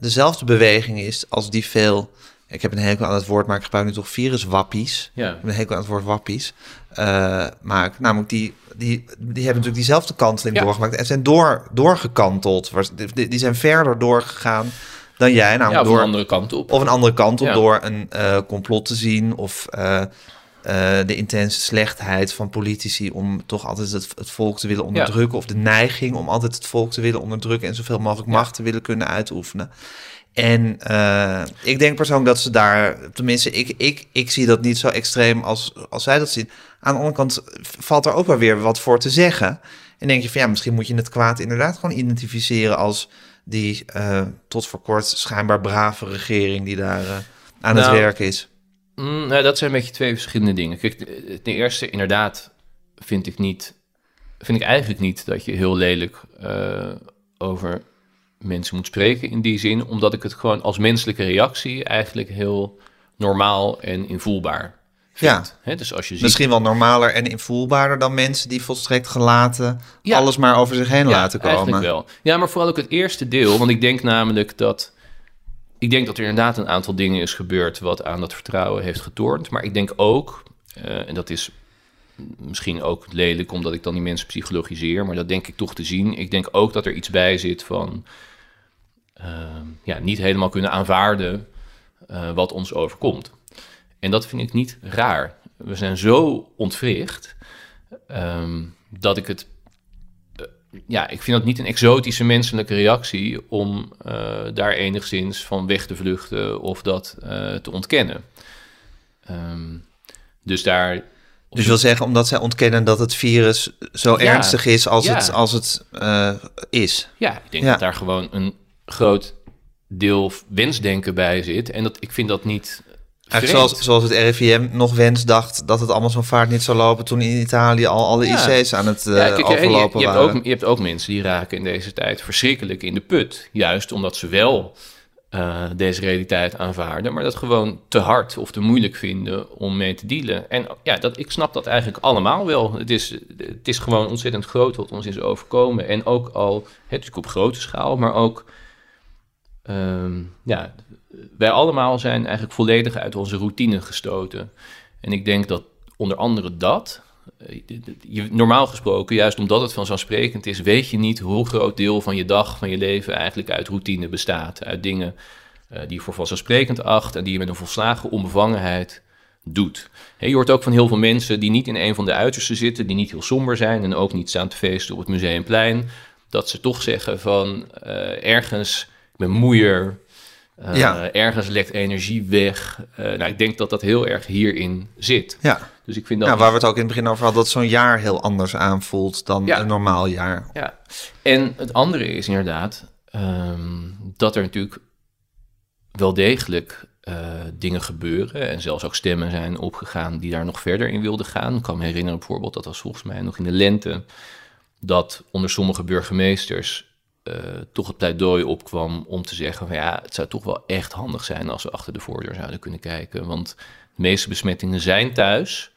dezelfde beweging is als die veel. Ik heb een hekel aan het woord, maar ik gebruik nu toch viruswappies. Ja. Ik heb een hekel aan het woord wappies. maar namelijk die, die, die hebben natuurlijk diezelfde kanteling ja. doorgemaakt en zijn door, doorgekanteld. Die, die zijn verder doorgegaan dan jij. Namelijk ja, of door, een andere kant op. Of een andere kant op, ja. door een complot te zien of uh, uh, de intense slechtheid van politici om toch altijd het, het volk te willen onderdrukken. Ja. Of de neiging om altijd het volk te willen onderdrukken en zoveel mogelijk macht te willen kunnen uitoefenen. En uh, ik denk persoonlijk dat ze daar, tenminste, ik, ik, ik zie dat niet zo extreem als, als zij dat zien. Aan de andere kant valt er ook wel weer wat voor te zeggen. En denk je van ja, misschien moet je het kwaad inderdaad gewoon identificeren als die uh, tot voor kort schijnbaar brave regering die daar aan nou, het werk is. Mm, nou, dat zijn een beetje twee verschillende dingen. Kijk, ten eerste, inderdaad, vind ik niet, vind ik eigenlijk niet dat je heel lelijk uh, over mensen moet spreken in die zin, omdat ik het gewoon als menselijke reactie eigenlijk heel normaal en invoelbaar ja. He, dus als je ziet... Misschien wel normaler en invoelbaarder dan mensen die volstrekt gelaten ja. alles maar over zich heen ja, laten komen. Eigenlijk wel. Ja, maar vooral ook het eerste deel. Want ik denk namelijk dat. Ik denk dat er inderdaad een aantal dingen is gebeurd wat aan dat vertrouwen heeft getornd. Maar ik denk ook, uh, en dat is misschien ook lelijk omdat ik dan die mensen psychologiseer, maar dat denk ik toch te zien. Ik denk ook dat er iets bij zit van uh, ja, niet helemaal kunnen aanvaarden uh, wat ons overkomt. En dat vind ik niet raar. We zijn zo ontwricht um, dat ik het. Ja, ik vind dat niet een exotische menselijke reactie om uh, daar enigszins van weg te vluchten of dat uh, te ontkennen. Um, dus daar. Dus wil zeggen, omdat zij ontkennen dat het virus zo ja, ernstig is als ja. het, als het is. Ja, ik denk ja. dat daar gewoon een groot deel wensdenken bij zit. En dat, ik vind dat niet zoals, zoals het RIVM nog wens dacht dat het allemaal zo'n vaart niet zou lopen toen in Italië al alle ja. IC's aan het uh, ja, kijk, overlopen je, je waren. Hebt ook, je hebt ook mensen die raken in deze tijd verschrikkelijk in de put. Juist omdat ze wel uh, deze realiteit aanvaarden, maar dat gewoon te hard of te moeilijk vinden om mee te dealen. En ja, dat, ik snap dat eigenlijk allemaal wel. Het is, het is gewoon ontzettend groot wat ons is overkomen. En ook al, het natuurlijk op grote schaal, maar ook... Um, ja, wij allemaal zijn eigenlijk volledig uit onze routine gestoten. En ik denk dat onder andere dat Eh, je, normaal gesproken, juist omdat het vanzelfsprekend is, weet je niet hoe groot deel van je dag, van je leven eigenlijk uit routine bestaat. Uit dingen uh, die je voor vanzelfsprekend acht en die je met een volslagen onbevangenheid doet. je hoort ook van heel veel mensen die niet in een van de uitersten zitten, die niet heel somber zijn en ook niet staan te feesten op het museumplein, dat ze toch zeggen van uh, ergens, ik ben moeier, uh, ja. ergens lekt energie weg. Uh, nou, ik denk dat dat heel erg hierin zit. Ja. Dus ik vind dat. Ja, waar we het ook in het begin over hadden, dat zo'n jaar heel anders aanvoelt dan een normaal jaar. Ja. En het andere is inderdaad um, dat er natuurlijk wel degelijk uh, dingen gebeuren. En zelfs ook stemmen zijn opgegaan die daar nog verder in wilden gaan. Ik kan me herinneren bijvoorbeeld, dat was volgens mij nog in de lente, dat onder sommige burgemeesters uh, toch het pleidooi opkwam om te zeggen van ja, het zou toch wel echt handig zijn als we achter de voordeur zouden kunnen kijken. Want de meeste besmettingen zijn thuis.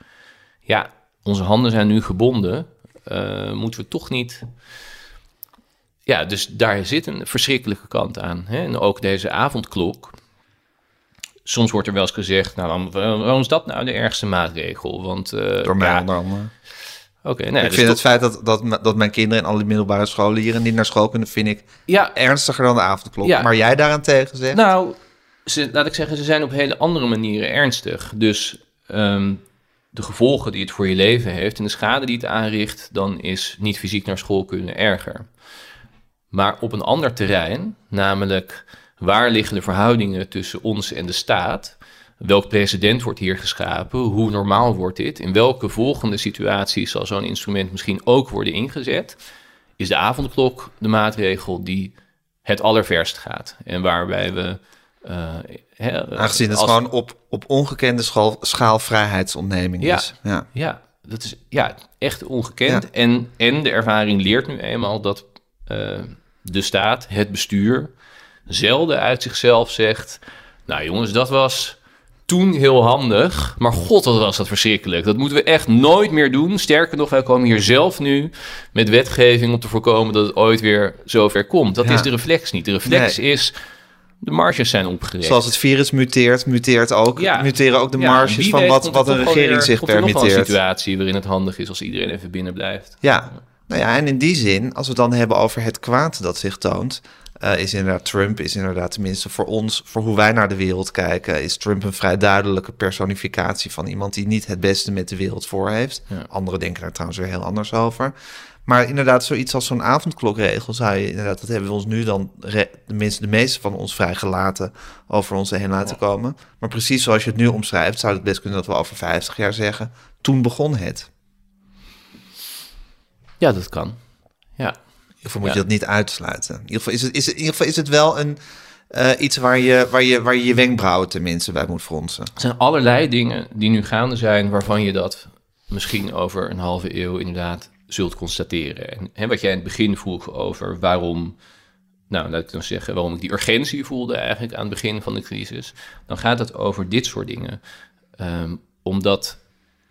Ja, onze handen zijn nu gebonden. Uh, moeten we toch niet. Ja, dus daar zit een verschrikkelijke kant aan. Hè? En ook deze avondklok soms wordt er wel eens gezegd, nou, waarom is dat nou de ergste maatregel? Want, uh, Door mij ja, onder andere. Oké, nee, ik dus vind het feit dat, dat, dat mijn kinderen in alle middelbare scholen hier en niet naar school kunnen, vind ik ja, ernstiger dan de avondklok. Ja. Maar jij daaraan tegen zegt? Nou, ze, laat ik zeggen, ze zijn op hele andere manieren ernstig. Dus um, de gevolgen die het voor je leven heeft en de schade die het aanricht, dan is niet fysiek naar school kunnen erger. Maar op een ander terrein, namelijk waar liggen de verhoudingen tussen ons en de staat? Welk precedent wordt hier geschapen? Hoe normaal wordt dit? In welke volgende situaties zal zo'n instrument misschien ook worden ingezet? Is de avondklok de maatregel die het allerverst gaat en waarbij we. Uh, Aangezien het gewoon op, op ongekende schaal, schaal vrijheidsontneming ja, is. Ja. ja, dat is ja, echt ongekend. Ja. En, en de ervaring leert nu eenmaal dat uh, de staat, het bestuur, zelden uit zichzelf zegt: Nou jongens, dat was toen heel handig, maar god, wat was dat verschrikkelijk. Dat moeten we echt nooit meer doen. Sterker nog, wij komen hier zelf nu met wetgeving om te voorkomen dat het ooit weer zover komt. Dat Ja. is de reflex niet. De reflex is, de marges zijn opgerekt. Zoals het virus muteert, muteert ook, Ja. muteren ook de Ja, marges van weet wat, wat een regering weer- zich komt er wel een permitteert. situatie waarin het handig is als iedereen even binnen blijft. Ja, nou ja, en in die zin, als we het dan hebben over het kwaad dat zich toont, eh, is inderdaad Trump, is inderdaad tenminste voor ons, voor hoe wij naar de wereld kijken, is Trump een vrij duidelijke personificatie van iemand die niet het beste met de wereld voor heeft. Ja. Anderen denken daar trouwens weer heel anders over. Maar inderdaad, zoiets als zo'n avondklokregel zou je inderdaad, dat hebben we ons nu dan, tenminste de meeste van ons vrijgelaten over ons heen laten komen. Maar precies zoals je het nu omschrijft, zou het best kunnen dat we over 50 jaar zeggen, toen begon het. Ja, dat kan. Ja. In ieder geval moet Ja. je dat niet uitsluiten. In ieder geval is het, is het, in ieder geval is het wel een, eh, iets waar je, waar, je, waar je je wenkbrauwen tenminste bij moet fronsen. Er zijn allerlei dingen die nu gaande zijn waarvan je dat misschien over een halve eeuw inderdaad zult constateren. En wat jij in het begin vroeg over waarom, nou laat ik dan zeggen, waarom ik die urgentie voelde eigenlijk aan het begin van de crisis, dan gaat het over dit soort dingen. Ehm, omdat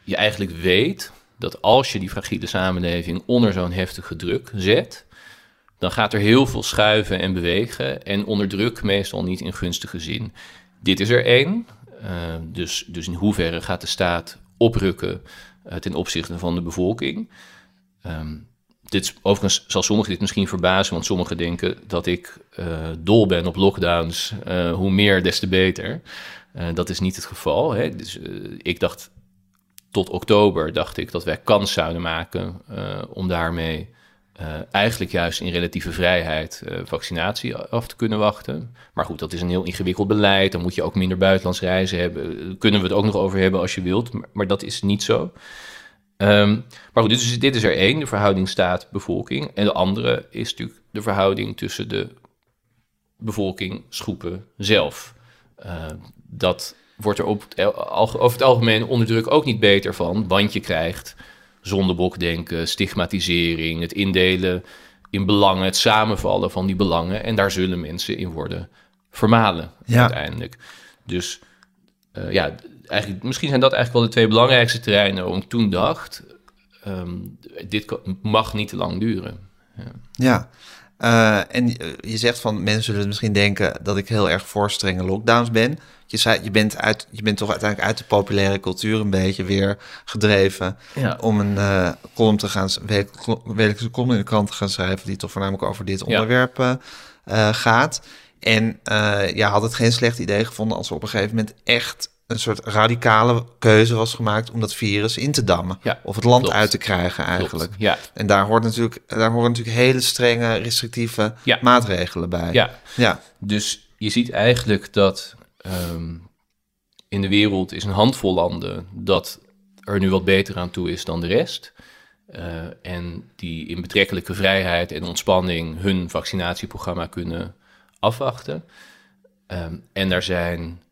je eigenlijk weet dat als je die fragiele samenleving onder zo'n heftige druk zet, dan gaat er heel veel schuiven en bewegen en onder druk meestal niet in gunstige zin. Dit is er één. Eh, dus, dus in hoeverre gaat de staat oprukken eh, ten opzichte van de bevolking? Ehm, dit, overigens zal sommigen dit misschien verbazen, want sommigen denken dat ik eh, dol ben op lockdowns. Eh, hoe meer, des te beter. Dat is niet het geval. Hè? Dus, ik dacht tot oktober dacht ik dat wij kans zouden maken eh, om daarmee eh, eigenlijk juist in relatieve vrijheid eh, vaccinatie af te kunnen wachten. Maar goed, dat is een heel ingewikkeld beleid. Dan moet je ook minder buitenlands reizen hebben. Kunnen we het ook nog over hebben als je wilt, maar, dat is niet zo. Ehm, maar goed, is, dit is er één, de verhouding staat-bevolking. En de andere is natuurlijk de verhouding tussen de bevolking, schoepen zelf. Eh, dat wordt er op over het algemeen onder druk ook niet beter van, want je krijgt zondebokdenken, stigmatisering, het indelen in belangen, het samenvallen van die belangen. En daar zullen mensen in worden vermalen Ja. uiteindelijk. Dus eh, ja, eigenlijk, misschien zijn dat eigenlijk wel de twee belangrijkste terreinen waarom ik toen dacht, ehm, dit mag niet te lang duren. Ja, Eh, en eh, je zegt van mensen zullen misschien denken dat ik heel erg voor strenge lockdowns ben. Je, zei, je, bent, uit, je bent toch uiteindelijk uit de populaire cultuur een beetje weer gedreven Ja. om een eh column te gaan, wekelijkse column in de krant te gaan schrijven die toch voornamelijk over dit onderwerp gaat. En eh ja, had het geen slecht idee gevonden als er op een gegeven moment echt een soort radicale keuze was gemaakt om dat virus in te dammen. Ja, of het land klopt. uit te krijgen eigenlijk. Klopt. Ja, En daar, hoort natuurlijk, daar horen natuurlijk hele strenge, restrictieve Ja. maatregelen bij. ja. ja. Dus je ziet eigenlijk dat ehm, in de wereld is een handvol landen dat er nu wat beter aan toe is dan de rest. Eh, en die in betrekkelijke vrijheid en ontspanning hun vaccinatieprogramma kunnen afwachten. Ehm, en daar zijn,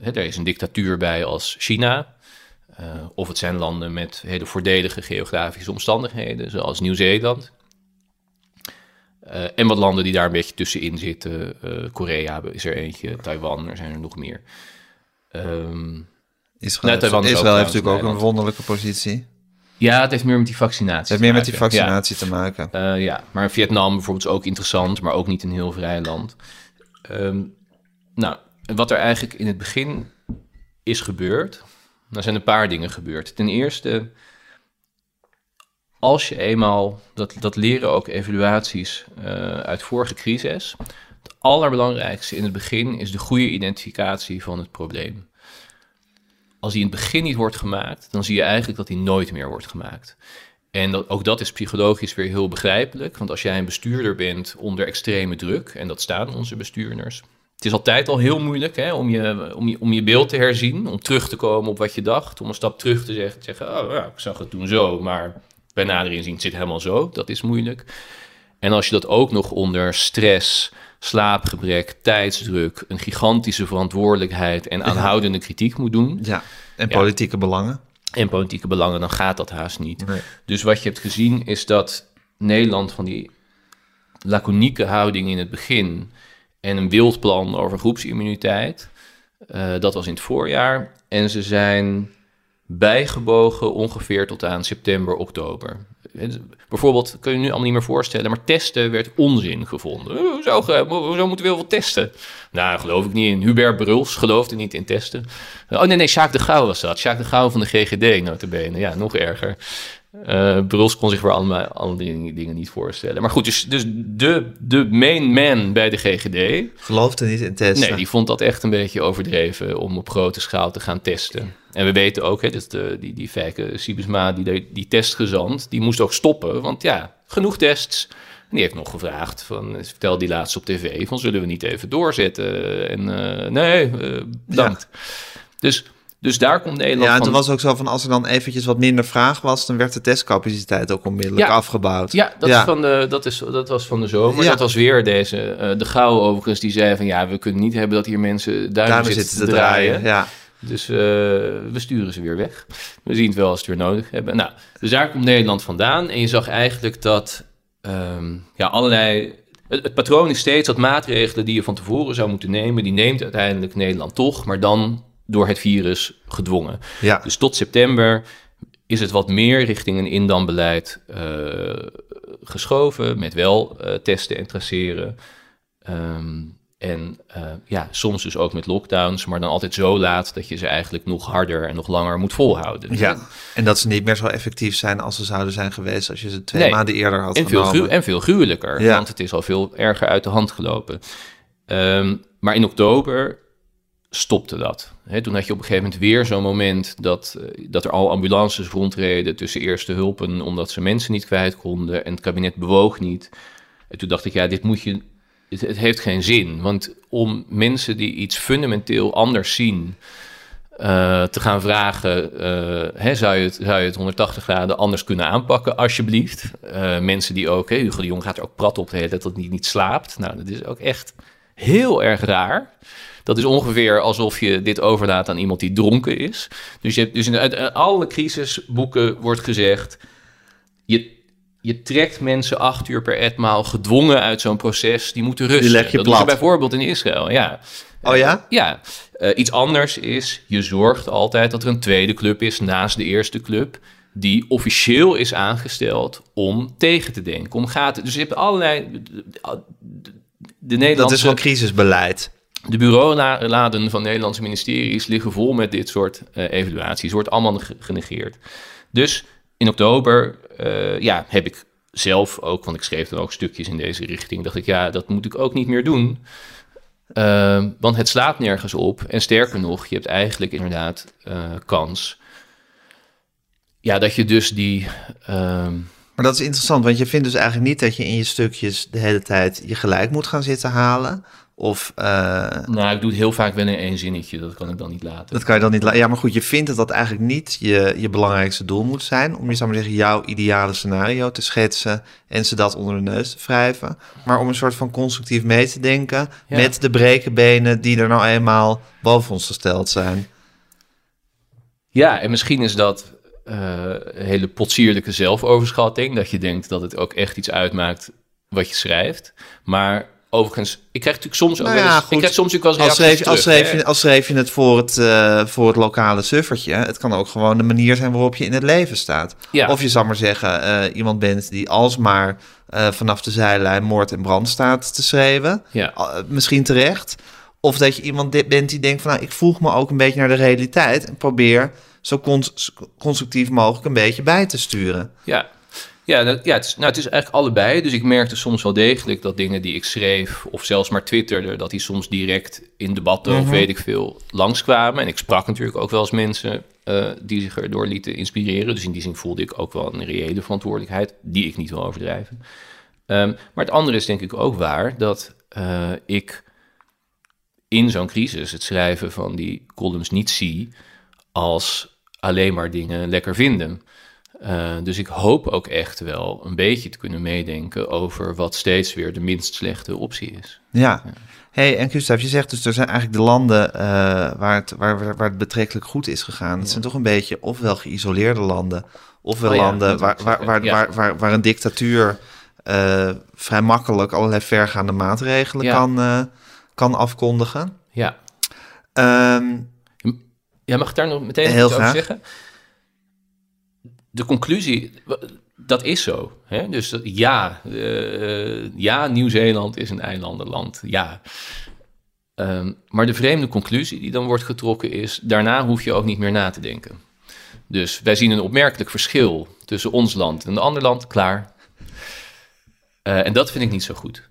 hè, er is een dictatuur bij als China. Eh, of het zijn landen met hele voordelige geografische omstandigheden, zoals Nieuw-Zeeland. Eh, en wat landen die daar een beetje tussenin zitten. Eh, Korea is er eentje, Taiwan, er zijn er nog meer. Ehm, Israël, Nee, Taiwan is Israël heeft natuurlijk ook een wonderlijke positie. ja, het heeft meer met die vaccinatie. Het heeft meer met die. Ja. vaccinatie te maken. Eh, ja, maar Vietnam bijvoorbeeld is ook interessant, maar ook niet een heel vrij land. Ehm, nou, wat er eigenlijk in het begin is gebeurd, er zijn een paar dingen gebeurd. Ten eerste, als je eenmaal, dat, dat leren ook evaluaties eh, uit vorige crisis, het allerbelangrijkste in het begin is de goede identificatie van het probleem. Als die in het begin niet wordt gemaakt, dan zie je eigenlijk dat die nooit meer wordt gemaakt. En dat, ook dat is psychologisch weer heel begrijpelijk. Want als jij een bestuurder bent onder extreme druk, en dat staan onze bestuurders. Het is altijd al heel moeilijk hè, om, je, om, je, om je beeld te herzien, om terug te komen op wat je dacht. Om een stap terug te zeggen, te zeggen oh ja, ik zag het toen zo, maar bij nader inzien zit het helemaal zo. Dat is moeilijk. En als je dat ook nog onder stress, slaapgebrek, tijdsdruk, een gigantische verantwoordelijkheid en aanhoudende kritiek moet doen, Ja. En Ja. politieke belangen. en politieke belangen, dan gaat dat haast niet. Nee. Dus wat je hebt gezien is dat Nederland van die laconieke houding in het begin en een wildplan over groepsimmuniteit, eh, dat was in het voorjaar. En ze zijn bijgebogen ongeveer tot aan september, oktober. Bijvoorbeeld, kun je nu allemaal niet meer voorstellen, maar testen werd onzin gevonden. Eh, ge- hoezo moeten we heel veel testen? Nou, geloof ik niet in. Hubert Bruls geloofde niet in testen. Oh nee, nee, Sjaak de Gouw was dat. Sjaak de Gouw van de GGD, notabene. Ja, nog erger. Eh Bruls kon zich voor allemaal alle dingen, dingen niet voorstellen. Maar goed, dus, dus de, de main man bij de GGD... Geloofde niet in testen. Nee, die vond dat echt een beetje overdreven om op grote schaal te gaan testen. En we weten ook, hè, dat de, die, die Fijke Siebesma, die, die testgezant, die moest ook stoppen. Want ja, genoeg tests. En die heeft nog gevraagd, van, vertel die laatst op tv, van zullen we niet even doorzetten? En eh, nee, eh, bedankt. Dus, dus daar komt Nederland Ja, en toen was ook zo van als er dan eventjes wat minder vraag was, dan werd de testcapaciteit ook onmiddellijk Ja. afgebouwd. Ja, dat, Is van de, dat, is, dat was van de zomer. Ja. Dat was weer deze, eh, de Gauw overigens, die zei van... ja, we kunnen niet hebben dat hier mensen duimen, zitten, zitten te draaien. Ja. Dus eh, we sturen ze weer weg. We zien het wel als we het weer nodig hebben. Nou, dus daar komt Nederland vandaan. En je zag eigenlijk dat ehm, ja, allerlei... Het, het patroon is steeds dat maatregelen die je van tevoren zou moeten nemen... die neemt uiteindelijk Nederland toch, maar dan door het virus gedwongen. Ja. Dus tot september is het wat meer richting een indambeleid eh, geschoven... met wel eh, testen en traceren. Ehm, en eh, ja, soms dus ook met lockdowns, maar dan altijd zo laat dat je ze eigenlijk nog harder en nog langer moet volhouden. ja, en dat ze niet meer zo effectief zijn als ze zouden zijn geweest als je ze twee Nee. maanden eerder had En veel, genomen. gru- en veel gruwelijker, Ja. want het is al veel erger uit de hand gelopen. Ehm, maar in oktober stopte dat. Toen had je op een gegeven moment weer zo'n moment dat, eh, dat er al ambulances rondreden tussen eerste hulpen, omdat ze mensen niet kwijt konden en het kabinet bewoog niet. En toen dacht ik, ja, dit moet je. Het, heeft geen zin. Want om mensen die iets fundamenteel anders zien. eh, te gaan vragen, eh, hè, zou, je het, zou je het 180 graden anders kunnen aanpakken, alsjeblieft? Mensen die ook, hè, Hugo de Jong gaat er ook prat op de dat hij niet slaapt. Nou, dat is ook echt heel erg raar. Dat is ongeveer alsof je dit overlaat aan iemand die dronken is. Dus, je hebt, dus in uit alle crisisboeken wordt gezegd... Je, je trekt mensen acht uur per etmaal gedwongen uit zo'n proces. Die moeten rusten. leg je dat plat. bijvoorbeeld in Israël, ja. Oh ja? Ja, Eh, iets anders is, je zorgt altijd dat er een tweede club is naast de eerste club... die officieel is aangesteld om tegen te denken, om gaten. Dus je hebt allerlei. De, de Nederlandse, Dat is wel crisisbeleid. De bureauladen van Nederlandse ministeries liggen vol met dit soort eh, evaluaties. Wordt allemaal ge- genegeerd. Dus in oktober eh, ja, heb ik zelf ook, want ik schreef dan ook stukjes in deze richting, dacht ik, ja, dat moet ik ook niet meer doen. Ehm, want het slaat nergens op. En sterker nog, je hebt eigenlijk inderdaad eh, kans. Ja, dat je dus die. ehm, Maar dat is interessant, want je vindt dus eigenlijk niet dat je in je stukjes de hele tijd je gelijk moet gaan zitten halen. Of eh, nou, ik doe het heel vaak wel in één zinnetje. Dat kan ik dan niet laten. dat kan je dan niet. la- Ja, maar goed, je vindt dat dat eigenlijk niet je, je belangrijkste doel moet zijn. Om je zou maar zeggen, jouw ideale scenario te schetsen en ze dat onder de neus te wrijven. Maar om een soort van constructief mee te denken Ja. met de brekenbenen die er nou eenmaal boven ons gesteld zijn. Ja, en misschien is dat eh, een hele potsierlijke zelfoverschatting. Dat je denkt dat het ook echt iets uitmaakt wat je schrijft. Maar overigens, ik krijg natuurlijk soms ook Nou wel ja, eens, ik krijg soms natuurlijk wel Als schreef, reacties als, terug, schreef je, als schreef je het voor het, eh, voor het lokale suffertje. Het kan ook gewoon de manier zijn waarop je in het leven staat. Ja. Of je zou maar zeggen, eh, iemand bent die alsmaar eh, vanaf de zijlijn moord en brand staat te schreeuwen. Ja. Uh, misschien terecht. Of dat je iemand bent die denkt van, nou, ik voeg me ook een beetje naar de realiteit. En probeer zo cons- constructief mogelijk een beetje bij te sturen. Ja, ja, dat, ja het, is, nou, het is eigenlijk allebei. Dus ik merkte soms wel degelijk dat dingen die ik schreef, of zelfs maar twitterde, dat die soms direct in debatten of weet ik veel langskwamen. En ik sprak natuurlijk ook wel eens mensen eh, die zich erdoor lieten inspireren. Dus in die zin voelde ik ook wel een reële verantwoordelijkheid, die ik niet wil overdrijven. Ehm, maar het andere is denk ik ook waar dat eh, ik in zo'n crisis het schrijven van die columns niet zie als alleen maar dingen lekker vinden. Uh, dus ik hoop ook echt wel een beetje te kunnen meedenken over wat steeds weer de minst slechte optie is. Ja. Hey, en Gustav, je zegt dus er zijn eigenlijk de landen uh, waar, het, waar, waar het betrekkelijk goed is gegaan. Het ja. zijn toch een beetje ofwel geïsoleerde landen, ofwel oh ja, landen waar, waar, waar, waar, waar, waar, een dictatuur uh, vrij makkelijk allerlei vergaande maatregelen kan, kan afkondigen. Ja. Um, ja, mag ik daar nog meteen iets over zeggen? De conclusie, dat is zo. Hè? Dus ja, uh, ja, Nieuw-Zeeland is een eilandenland. Ja. Um, maar de vreemde conclusie die dan wordt getrokken is... daarna hoef je ook niet meer na te denken. Dus wij zien een opmerkelijk verschil tussen ons land en een ander land. Klaar. Uh, en dat vind ik niet zo goed.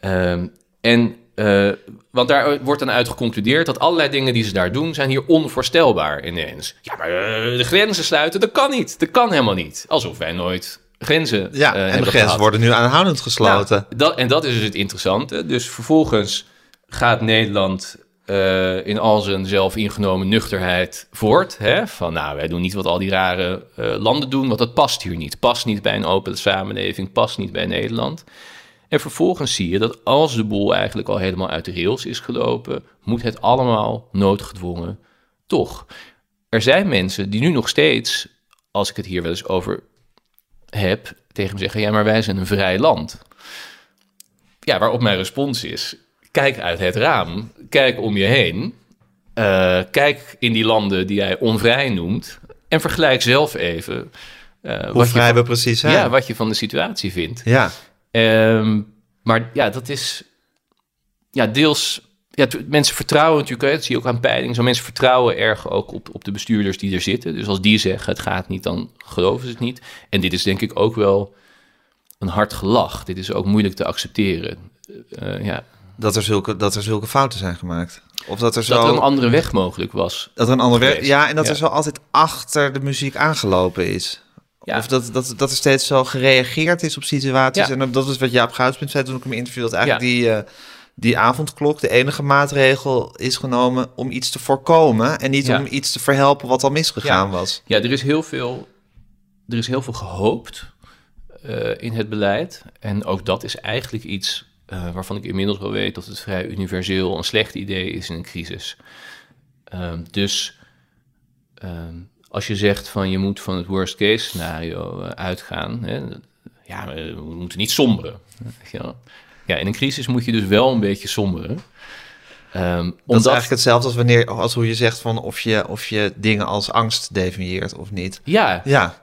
Um, en uh, want daar wordt dan uit geconcludeerd dat allerlei dingen die ze daar doen, zijn hier onvoorstelbaar ineens. Ja, maar uh, de grenzen sluiten, dat kan niet. Dat kan helemaal niet. Alsof wij nooit grenzen Ja, uh, en de grenzen gehad. worden nu aanhoudend gesloten. Nou, dat, en dat is dus het interessante. Dus vervolgens gaat Nederland uh, in al zijn zelf ingenomen nuchterheid voort. Hè? Van nou, wij doen niet wat al die rare uh, landen doen, want dat past hier niet. Past niet bij een open samenleving, past niet bij Nederland. En vervolgens zie je dat als de boel eigenlijk al helemaal uit de rails is gelopen, moet het allemaal noodgedwongen toch. Er zijn mensen die nu nog steeds, als ik het hier wel eens over heb, tegen me zeggen: ja, maar wij zijn een vrij land. Ja, waarop mijn respons is: kijk uit het raam, kijk om je heen, uh, kijk in die landen die jij onvrij noemt en vergelijk zelf even. Uh, Hoe vrij van, we precies zijn. Ja, wat je van de situatie vindt. Ja. Um, maar ja, dat is ja, deels. Ja, mensen vertrouwen natuurlijk, hè, dat zie je ook aan peilingen. Zo mensen vertrouwen erg ook op, op de bestuurders die er zitten. Dus als die zeggen het gaat niet, dan geloven ze het niet. En dit is denk ik ook wel een hard gelach. Dit is ook moeilijk te accepteren. Uh, ja. dat, er zulke, dat er zulke fouten zijn gemaakt. Of dat er, zo, dat er een andere weg mogelijk was. Dat er een andere weg. Ja, en dat ja. er zo altijd achter de muziek aangelopen is. Ja. Of dat, dat, dat er steeds zo gereageerd is op situaties. Ja. En dat is wat Jaap Goudspunt zei toen ik hem interviewde. Dat eigenlijk die, uh, die avondklok de enige maatregel is genomen om iets te voorkomen. En niet om iets te verhelpen wat al misgegaan was. Ja, er is heel veel, er is heel veel gehoopt uh, in het beleid. En ook dat is eigenlijk iets uh, waarvan ik inmiddels wel weet dat het vrij universeel een slecht idee is in een crisis. dus als je zegt van je moet van het worst case scenario uh, uitgaan, hè, ja, we moeten niet somberen. Ja. ja, in een crisis moet je dus wel een beetje somberen. Um, dat omdat... is eigenlijk hetzelfde als wanneer, als hoe je zegt van of je, of je dingen als angst definieert of niet. Ja, ja.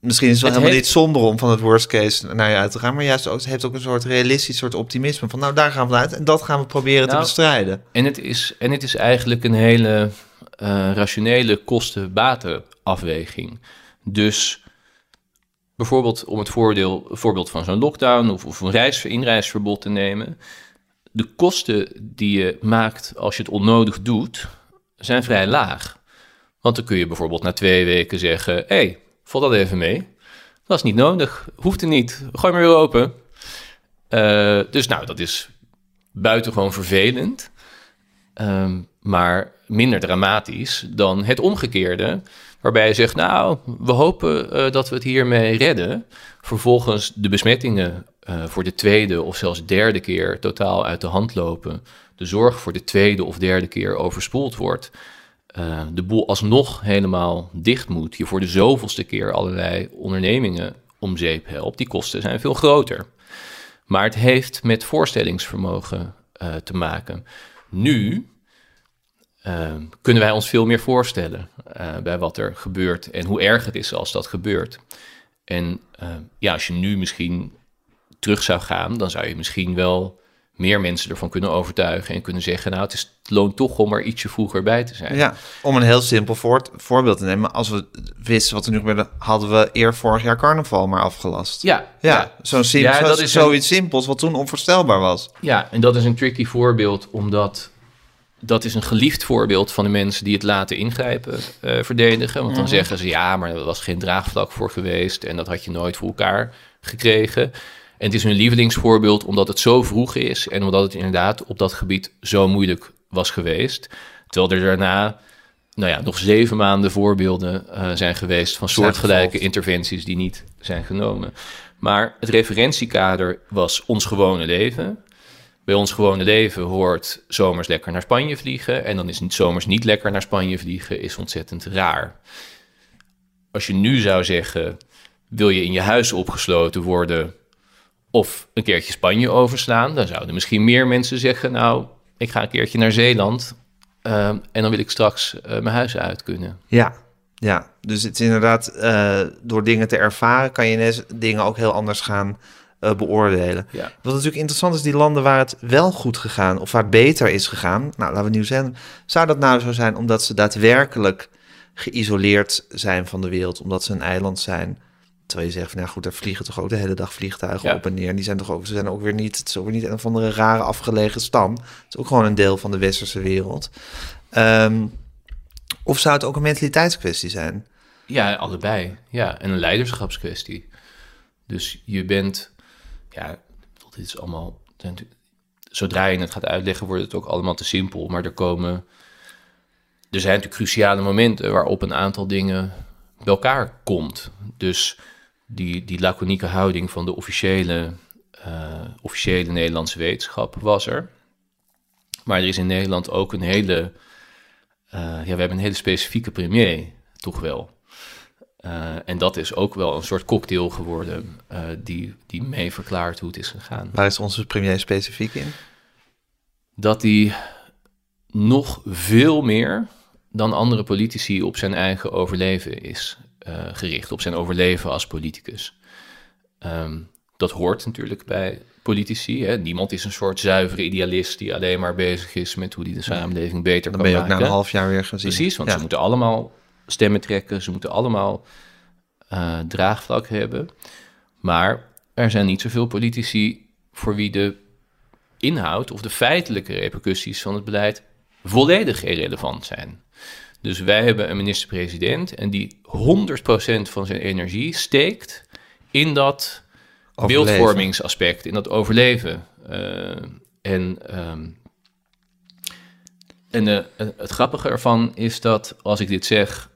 misschien is het wel Het helemaal heeft- niet zonder om van het worst case naar je uit te gaan. Maar juist ook, het heeft ook een soort realistisch soort optimisme. Van nou, daar gaan we vanuit en dat gaan we proberen te Nou, bestrijden. En het is, en het is eigenlijk een hele eh, rationele kosten-batenafweging. Dus bijvoorbeeld om het voordeel, voorbeeld van zo'n lockdown of, of een reis, inreisverbod te nemen. De kosten die je maakt als je het onnodig doet, zijn vrij laag. Want dan kun je bijvoorbeeld na twee weken zeggen: hé, hey, valt dat even mee? Dat is niet nodig, hoeft er niet, gooi maar weer open. Eh, dus nou, dat is buitengewoon vervelend. Ehm, maar minder dramatisch dan het omgekeerde. Waarbij je zegt, nou, we hopen eh, dat we het hiermee redden. Vervolgens de besmettingen eh, voor de tweede of zelfs derde keer totaal uit de hand lopen. De zorg voor de tweede of derde keer overspoeld wordt. eh, de boel alsnog helemaal dicht moet. Je voor de zoveelste keer allerlei ondernemingen om zeep helpt. Die kosten zijn veel groter. Maar het heeft met voorstellingsvermogen te maken. Nu eh, kunnen wij ons veel meer voorstellen eh, bij wat er gebeurt en hoe erg het is als dat gebeurt. En eh, ja, als je nu misschien terug zou gaan, dan zou je misschien wel meer mensen ervan kunnen overtuigen en kunnen zeggen, nou, het, is, het loont toch om er ietsje vroeger bij te zijn. Ja, om een heel simpel voort, voorbeeld te nemen. Als we wisten wat er nu gebeurde, hadden we eer vorig jaar carnaval maar afgelast. ja, Ja, zo'n sim- Ja, zo- dat is een- zoiets simpels wat toen onvoorstelbaar was. Ja, en dat is een tricky voorbeeld, omdat dat is een geliefd voorbeeld van de mensen die het laten ingrijpen eh, verdedigen. Want dan zeggen ze ja, maar er was geen draagvlak voor geweest en dat had je nooit voor elkaar gekregen. En het is hun lievelingsvoorbeeld omdat het zo vroeg is en omdat het inderdaad op dat gebied zo moeilijk was geweest. Terwijl er daarna nou ja, nog zeven maanden voorbeelden eh, zijn geweest van soortgelijke interventies die niet zijn genomen. Maar het referentiekader was ons gewone leven. Bij ons gewone leven hoort zomers lekker naar Spanje vliegen. En dan is zomers niet lekker naar Spanje vliegen, is ontzettend raar. Als je nu zou zeggen, wil je in je huis opgesloten worden of een keertje Spanje overslaan, dan zouden misschien meer mensen zeggen, nou, ik ga een keertje naar Zeeland eh, en dan wil ik straks eh, mijn huis uit kunnen. Ja, ja. Dus het is inderdaad, eh, door dingen te ervaren kan je dingen ook heel anders gaan eh, beoordelen. Ja. Wat natuurlijk interessant is, die landen waar het wel goed gegaan of waar het beter is gegaan, nou laten we Nieuw-Zeeland, zou dat nou zo zijn omdat ze daadwerkelijk geïsoleerd zijn van de wereld, omdat ze een eiland zijn? Terwijl je zegt van, ja goed, daar vliegen toch ook de hele dag vliegtuigen Ja. op en neer. En die zijn toch ook, ze zijn ook weer niet, het is ook weer niet een of andere rare afgelegen stam. Het is ook gewoon een deel van de westerse wereld. Ehm, of zou het ook een mentaliteitskwestie zijn? Ja, allebei. Ja, en een leiderschapskwestie. Dus je bent, ja, dit is allemaal, zodra je het gaat uitleggen, wordt het ook allemaal te simpel. Maar er komen, er zijn natuurlijk cruciale momenten waarop een aantal dingen bij elkaar komt. Dus die, die laconieke houding van de officiële, eh, officiële Nederlandse wetenschap was er. Maar er is in Nederland ook een hele, eh, ja, we hebben een hele specifieke premier, toch wel. Eh, en dat is ook wel een soort cocktail geworden eh, die, die mee verklaart hoe het is gegaan. Waar is onze premier specifiek in? Dat hij nog veel meer dan andere politici op zijn eigen overleven is eh, gericht, op zijn overleven als politicus. Ehm, dat hoort natuurlijk bij politici. Hè. Niemand is een soort zuivere idealist die alleen maar bezig is met hoe hij de samenleving beter Dan kan ben je ook maken. na een half jaar weer gezien. Precies, want ja. ze moeten allemaal stemmen trekken, ze moeten allemaal eh, draagvlak hebben. Maar er zijn niet zoveel politici voor wie de inhoud of de feitelijke repercussies van het beleid volledig irrelevant zijn. Dus wij hebben een minister-president en die 100% van zijn energie steekt in dat Overleven. beeldvormingsaspect, in dat overleven. Eh, en ehm, en eh, het grappige ervan is dat als ik dit zeg,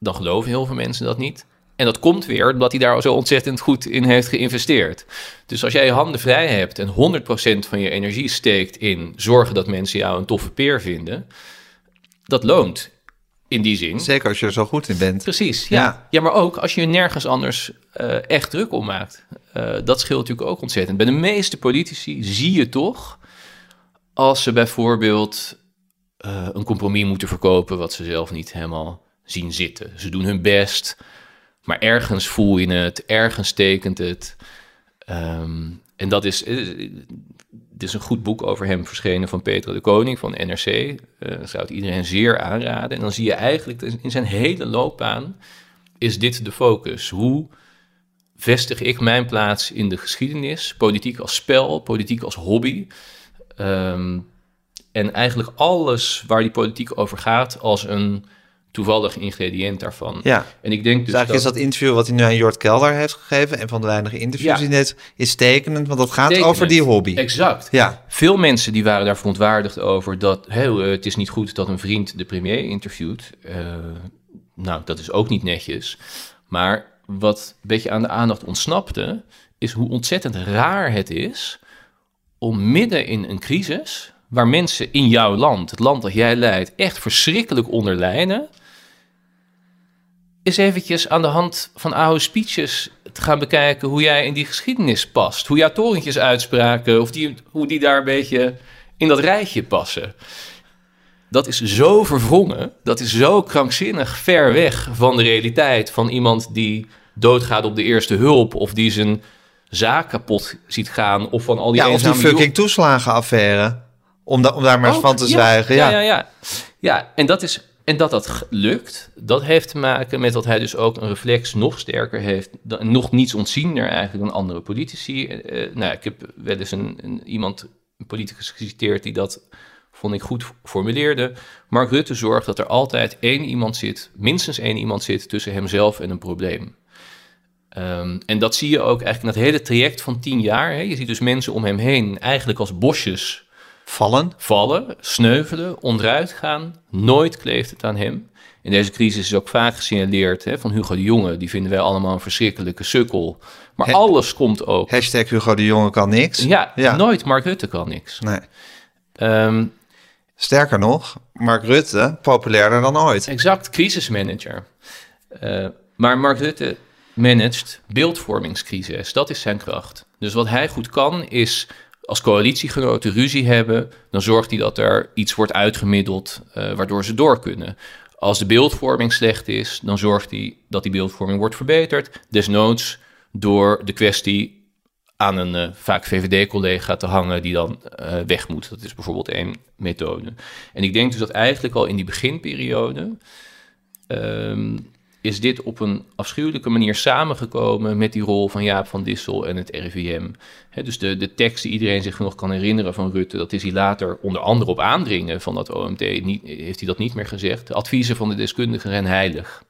dan geloven heel veel mensen dat niet. En dat komt weer omdat hij daar zo ontzettend goed in heeft geïnvesteerd. Dus als jij je handen vrij hebt en 100% van je energie steekt in zorgen dat mensen jou een toffe peer vinden, dat loont in die zin. Zeker als je er zo goed in bent. Precies, ja. Ja. ja. maar ook als je je nergens anders eh, echt druk om maakt. Eh, dat scheelt natuurlijk ook ontzettend. Bij de meeste politici zie je toch, als ze bijvoorbeeld eh, een compromis moeten verkopen wat ze zelf niet helemaal zien zitten. Ze doen hun best, Maar ergens voel je het, ergens tekent het. Ehm, en dat is, uh, is een goed boek over hem verschenen van Peter de Koning van NRC. Dat zou het iedereen zeer aanraden. En dan zie je eigenlijk in zijn hele loopbaan is dit de focus. Hoe vestig ik mijn plaats in de geschiedenis? Politiek als spel, politiek als hobby. Um, en eigenlijk alles waar die politiek over gaat als een toevallig ingrediënt daarvan. Ja. En ik denk dus, dus eigenlijk dat... is dat interview wat hij nu aan Jort Kelder heeft gegeven... en van de weinige interviews ja. die net is tekenend... want dat gaat over die hobby. Exact. Ja. Veel mensen die waren daar verontwaardigd over... dat hey, het is niet goed dat een vriend de premier interviewt. Uh, nou, dat is ook niet netjes. Maar wat een beetje aan de aandacht ontsnapte... is hoe ontzettend raar het is... om midden in een crisis waar mensen in jouw land, het land dat jij leidt, echt verschrikkelijk onder lijden, is eventjes aan de hand van oude speeches te gaan bekijken hoe jij in die geschiedenis past. Hoe jouw torentjes uitspraken, of die, hoe die daar een beetje in dat rijtje passen. Dat is zo verwrongen, dat is zo krankzinnig ver weg van de realiteit van iemand die doodgaat op de eerste hulp of die zijn zaak kapot ziet gaan of van al die ja, of die fucking toeslagenaffaire. Om, da om daar maar eens van te zwijgen. Ja. Ja, ja, ja. en dat is. En dat dat lukt, dat heeft te maken met dat hij dus ook een reflex nog sterker heeft, nog niets ontziender eigenlijk dan andere politici. Uh, nou, ik heb wel eens een, een, iemand, een politicus geciteerd die dat, vond ik, goed formuleerde. Mark Rutte zorgt dat er altijd één iemand zit, minstens één iemand zit tussen hemzelf en een probleem. Um, en dat zie je ook eigenlijk in het hele traject van tien jaar. Hè. Je ziet dus mensen om hem heen eigenlijk als bosjes Vallen. Vallen, sneuvelen, onderuit gaan. Nooit kleeft het aan hem. In deze crisis is ook vaak gesignaleerd hè, van Hugo de Jonge. Die vinden wij allemaal een verschrikkelijke sukkel. Maar alles komt ook. Hashtag Hugo de Jonge kan niks. Ja, nooit Mark Rutte kan niks. Nee. Um, Sterker nog, Mark Rutte populairder dan ooit. Exact, crisismanager. Uh, maar Mark Rutte managt beeldvormingscrisis. Dat is zijn kracht. Dus wat hij goed kan, is als coalitiegenoten ruzie hebben, dan zorgt hij dat er iets wordt uitgemiddeld uh, waardoor ze door kunnen. Als de beeldvorming slecht is, dan zorgt hij dat die beeldvorming wordt verbeterd. Desnoods door de kwestie aan een uh, vaak VVD-collega te hangen die dan uh, weg moet. Dat is bijvoorbeeld één methode. En ik denk dus dat eigenlijk al in die beginperiode um, is dit op een afschuwelijke manier samengekomen met die rol van Jaap van Dissel en het RIVM. dus de, de tekst die iedereen zich nog kan herinneren van Rutte, dat is hij later onder andere op aandringen van dat OMT, niet, heeft hij dat niet meer gezegd. De adviezen van de deskundigen zijn heilig.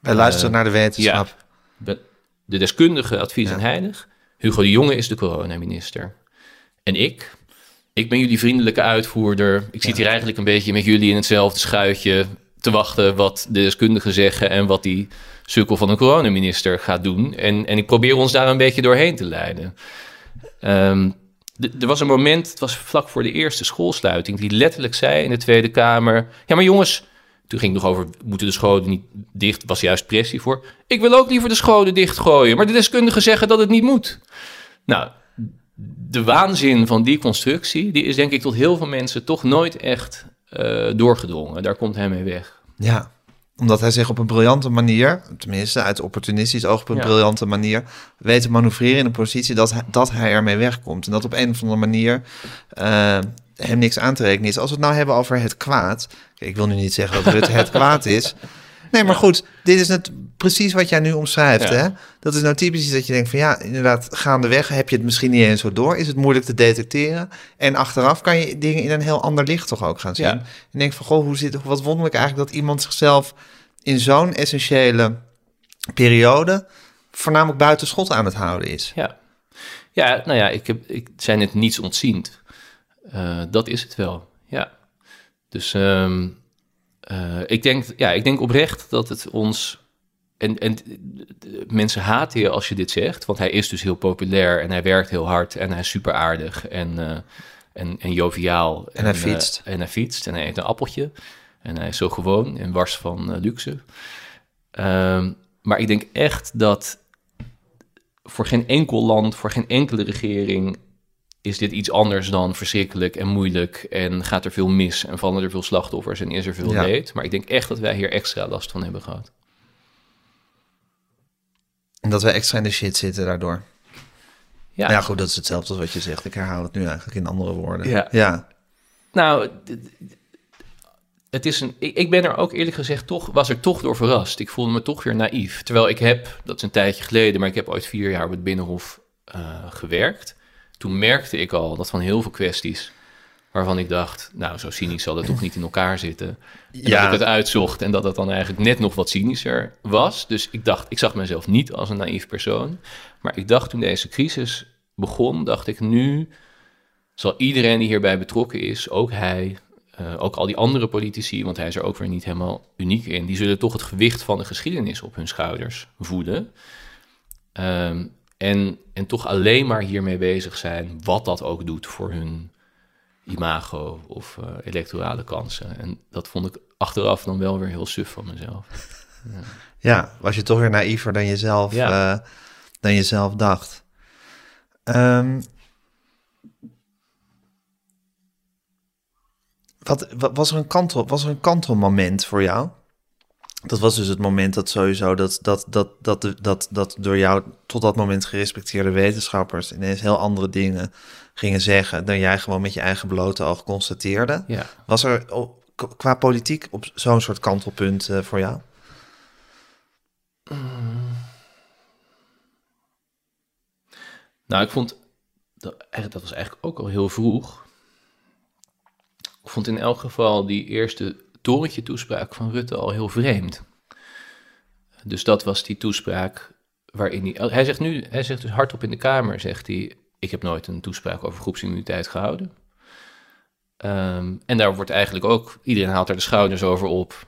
Wij luisteren uh, naar de wetenschap. Ja, de deskundige adviezen zijn heilig. Hugo de Jonge is de coronaminister. En ik, ik ben jullie vriendelijke uitvoerder. Ik zit hier eigenlijk een beetje met jullie in hetzelfde schuitje te wachten wat de deskundigen zeggen en wat die sukkel van een coronaminister gaat doen. En, en ik probeer ons daar een beetje doorheen te leiden. Um, er was een moment, het was vlak voor de eerste schoolsluiting, die letterlijk zei in de Tweede Kamer: Ja, maar jongens, toen ging het nog over: moeten de scholen niet dicht? Was juist pressie voor. Ik wil ook liever de scholen dichtgooien, maar de deskundigen zeggen dat het niet moet. Nou, de waanzin van die constructie, die is denk ik tot heel veel mensen toch nooit echt uh, doorgedrongen. Daar komt hij mee weg. Ja, omdat hij zich op een briljante manier, tenminste uit opportunistisch oog op een briljante manier, weet te manoeuvreren in een positie dat hij, dat hij ermee wegkomt. En dat op een of andere manier uh, hem niks aan te rekenen is. Als we het nou hebben over het kwaad. Kijk, ik wil nu niet zeggen dat Rutte het kwaad is. Nee, maar goed, dit is het precies wat jij nu omschrijft. Hè? Dat is nou typisch dat je denkt van ja, inderdaad, gaandeweg heb je het misschien niet eens zo door. Is het moeilijk te detecteren? En achteraf kan je dingen in een heel ander licht toch ook gaan zien. En denk van goh, hoe zit, wat wonderlijk eigenlijk dat iemand zichzelf in zo'n essentiële periode voornamelijk buiten schot aan het houden is. Ja, ja nou ja, ik, heb, ik zijn het niets ontziend. Uh, dat is het wel, ja. Dus um, uh, ik, denk, ja, ik denk oprecht dat het ons. En, en mensen haten je als je dit zegt, want hij is dus heel populair en hij werkt heel hard en hij is super aardig en, uh, en, en joviaal. En, hij fietst. Uh, en hij fietst en hij eet een appeltje en hij is zo gewoon en wars van luxe. Um, maar ik denk echt dat voor geen enkel land, voor geen enkele regering is dit iets anders dan verschrikkelijk en moeilijk en gaat er veel mis en vallen er veel slachtoffers en is er veel leed. Maar ik denk echt dat wij hier extra last van hebben gehad. En dat we extra in de shit zitten daardoor. Ja, Ja, goed, dat is hetzelfde als wat je zegt. Ik herhaal het nu eigenlijk in andere woorden. Ja. ja. nou, het is een, ik, ik ben er ook eerlijk gezegd toch, was er toch door verrast. Ik voelde me toch weer naïef. Terwijl ik heb, dat is een tijdje geleden, maar ik heb ooit vier jaar op het Binnenhof eh, gewerkt. Toen merkte ik al dat van heel veel kwesties waarvan ik dacht, nou, zo cynisch zal het toch niet in elkaar zitten. En Ja. dat ik het uitzocht en dat het dan eigenlijk net nog wat cynischer was. Dus ik dacht, ik zag mezelf niet als een naïef persoon. Maar ik dacht toen deze crisis begon, dacht ik nu zal iedereen die hierbij betrokken is, ook hij, eh, ook al die andere politici, want hij is er ook weer niet helemaal uniek in, die zullen toch het gewicht van de geschiedenis op hun schouders voelen. Ehm, en, en toch alleen maar hiermee bezig zijn, wat dat ook doet voor hun imago of eh, electorale kansen. En dat vond ik achteraf dan wel weer heel suf van mezelf. Ja, was je toch weer naïver dan jezelf, Ja. eh, dan jezelf dacht. Ehm, wat, wat was er een kantel, was er een kantelmoment voor jou? Dat was dus het moment dat sowieso dat, dat, dat, dat, dat, dat, dat door jou tot dat moment gerespecteerde wetenschappers ineens heel andere dingen gingen zeggen dan jij gewoon met je eigen blote oog constateerde. Ja. Was er qua politiek op zo'n soort kantelpunt eh, voor jou? Nou, ik vond, dat, dat was eigenlijk ook al heel vroeg. Ik vond in elk geval die eerste torentje toespraak van Rutte al heel vreemd. Dus dat was die toespraak waarin hij... Hij zegt nu, hij zegt dus hardop in de Kamer, zegt hij... Ik heb nooit een toespraak over groepsimmuniteit gehouden. Ehm, en daar wordt eigenlijk ook... Iedereen haalt er de schouders over op.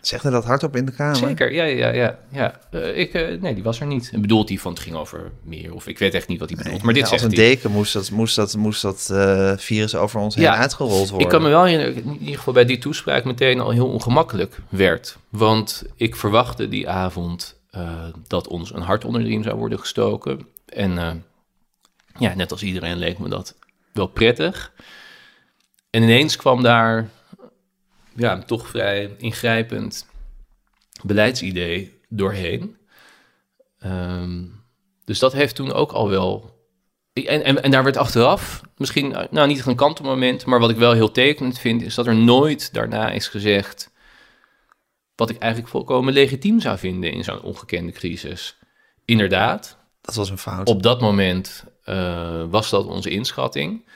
Zegt hij dat hardop in de kamer? Zeker, ja, ja, ja. ja. Eh, ik, eh, nee, die was er niet. En bedoelt hij van het ging over meer, of ik weet echt niet wat hij bedoelt. Maar dit Ja, als zegt een hij. deken moest dat, moest dat, moest dat eh, virus over ons heen Ja, uitgerold worden. Ik kan me wel ik in ieder geval bij die toespraak meteen al heel ongemakkelijk werd. Want ik verwachtte die avond dat ons een hart onder de riem zou worden gestoken. En ja, net als iedereen leek me dat wel prettig. En ineens kwam daar ja, toch vrij ingrijpend beleidsidee doorheen. Ehm, dus dat heeft toen ook al wel en, en, en daar werd achteraf, misschien, eh, nou niet een kantelmoment, maar wat ik wel heel tekenend vind, is dat er nooit daarna is gezegd wat ik eigenlijk volkomen legitiem zou vinden in zo'n ongekende crisis. Inderdaad, Dat was een fout. op dat moment eh, was dat onze inschatting,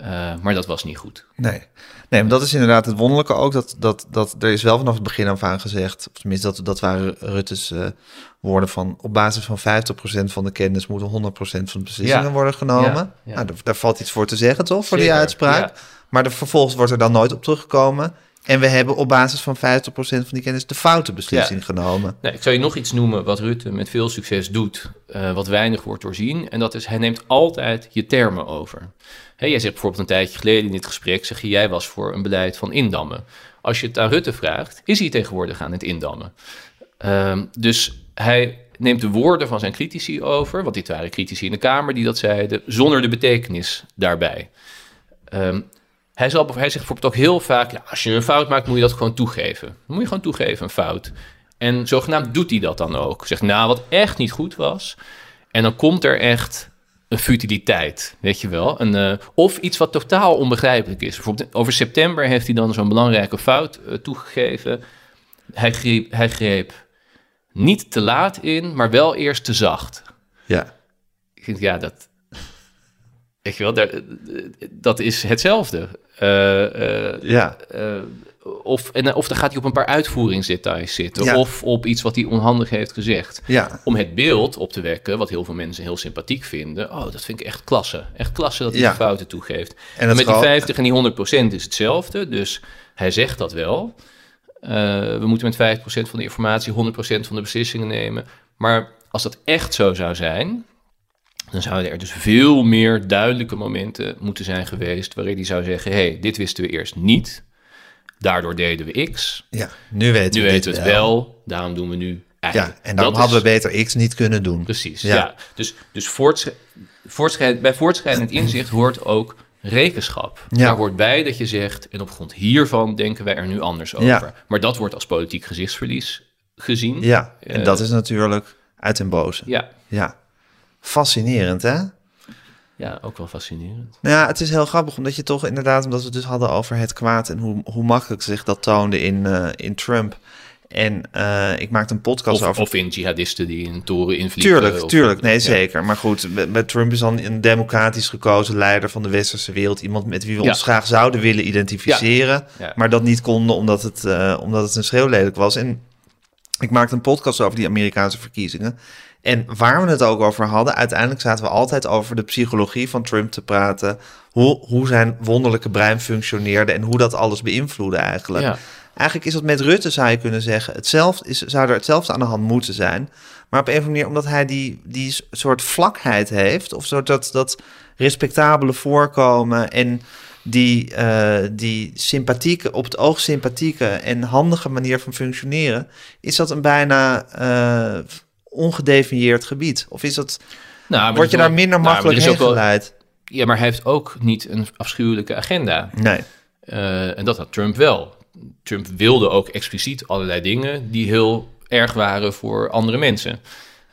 eh, maar dat was niet goed. Nee. nee, maar dat is inderdaad het wonderlijke ook. Dat, dat, dat er is wel vanaf het begin af aan gezegd, of tenminste dat, dat waren Rutte's eh, woorden van op basis van 50% van de kennis moeten 100% van de beslissingen Ja. worden genomen. Ja, ja. Nou, daar, daar valt iets voor te zeggen toch, voor die uitspraak. Maar er, vervolgens wordt er dan nooit op teruggekomen. En we hebben op basis van 50% van die kennis de foute beslissing genomen. Nou, ik zal je nog iets noemen wat Rutte met veel succes doet, eh, wat weinig wordt doorzien. En dat is, hij neemt altijd je termen over. Hè, jij zegt bijvoorbeeld een tijdje geleden in dit gesprek, zeg je, jij was voor een beleid van indammen. Als je het aan Rutte vraagt, is hij tegenwoordig aan het indammen. Ehm, dus hij neemt de woorden van zijn critici over, want dit waren critici in de Kamer die dat zeiden, zonder de betekenis daarbij. Ehm, hij, zal, hij zegt bijvoorbeeld ook heel vaak, ja, als je een fout maakt, moet je dat gewoon toegeven. Dan moet je gewoon toegeven, een fout. En zogenaamd doet hij dat dan ook. Zegt, nou, wat echt niet goed was. En dan komt er echt een futiliteit, weet je wel. Een, eh, of iets wat totaal onbegrijpelijk is. Bijvoorbeeld over september heeft hij dan zo'n belangrijke fout eh, toegegeven. Hij greep, hij greep niet te laat in, maar wel eerst te zacht. Ja. Ja, dat... Weet je wel, daar, dat is hetzelfde. Eh, eh, Ja. eh, of, en, of dan gaat hij op een paar uitvoeringsdetails zitten. Ja. Of op iets wat hij onhandig heeft gezegd. Ja. Om het beeld op te wekken, wat heel veel mensen heel sympathiek vinden. Oh, dat vind ik echt klasse. Echt klasse dat hij Ja. fouten toegeeft. En met die gewoon- 50 en die 100 procent is hetzelfde. Dus hij zegt dat wel. We moeten met 5% van de informatie 100% van de beslissingen nemen. Maar als dat echt zo zou zijn, dan zouden er dus veel meer duidelijke momenten moeten zijn geweest waarin hij zou zeggen: hey, dit wisten we eerst niet. Daardoor deden we X. ja. Nu weten Nu we weten we het wel. Daarom doen we nu Y. Ja, en Dat hadden is- we beter X niet kunnen doen. Precies, Ja. ja. Dus, dus voortsch- voortschrijd, bij voortschrijdend inzicht hoort ook rekenschap. Ja. Daar hoort bij dat je zegt, en op grond hiervan denken wij er nu anders over. Ja. Maar dat wordt als politiek gezichtsverlies gezien. Ja, en Eh, dat is natuurlijk uit den boze. Ja, Ja. Fascinerend, hè? ja ook wel fascinerend. Nou ja, het is heel grappig, omdat je toch inderdaad, omdat we het dus hadden over het kwaad en hoe, hoe makkelijk zich dat toonde in, eh, in Trump. En eh, ik maakte een podcast Of, over. of in jihadisten die een toren invliegen. Tuurlijk, of- tuurlijk, nee Ja. zeker. Maar goed, met, Trump is dan een democratisch gekozen leider van de westerse wereld. Iemand met wie we Ja. ons graag zouden willen identificeren. Ja. Maar dat niet konden omdat het, eh, omdat het een schreeuwlelijk was. En ik maakte een podcast over die Amerikaanse verkiezingen. En waar we het ook over hadden, uiteindelijk zaten we altijd over de psychologie van Trump te praten. Hoe, hoe zijn wonderlijke brein functioneerde en hoe dat alles beïnvloedde eigenlijk. Ja. Eigenlijk is dat met Rutte, zou je kunnen zeggen, hetzelfde, is, zou er hetzelfde aan de hand moeten zijn. Maar op een of andere manier, omdat hij die, die soort vlakheid heeft, of soort dat, dat respectabele voorkomen en die, eh, die sympathieke, op het oog sympathieke en handige manier van functioneren, is dat een bijna eh, ongedefinieerd gebied? Of is dat, Nou, word je daar wel- minder nou, makkelijk heen wel- geleid? Ja, maar hij heeft ook niet een afschuwelijke agenda. Nee. Eh, en dat had Trump wel. Trump wilde ook expliciet allerlei dingen die heel erg waren voor andere mensen.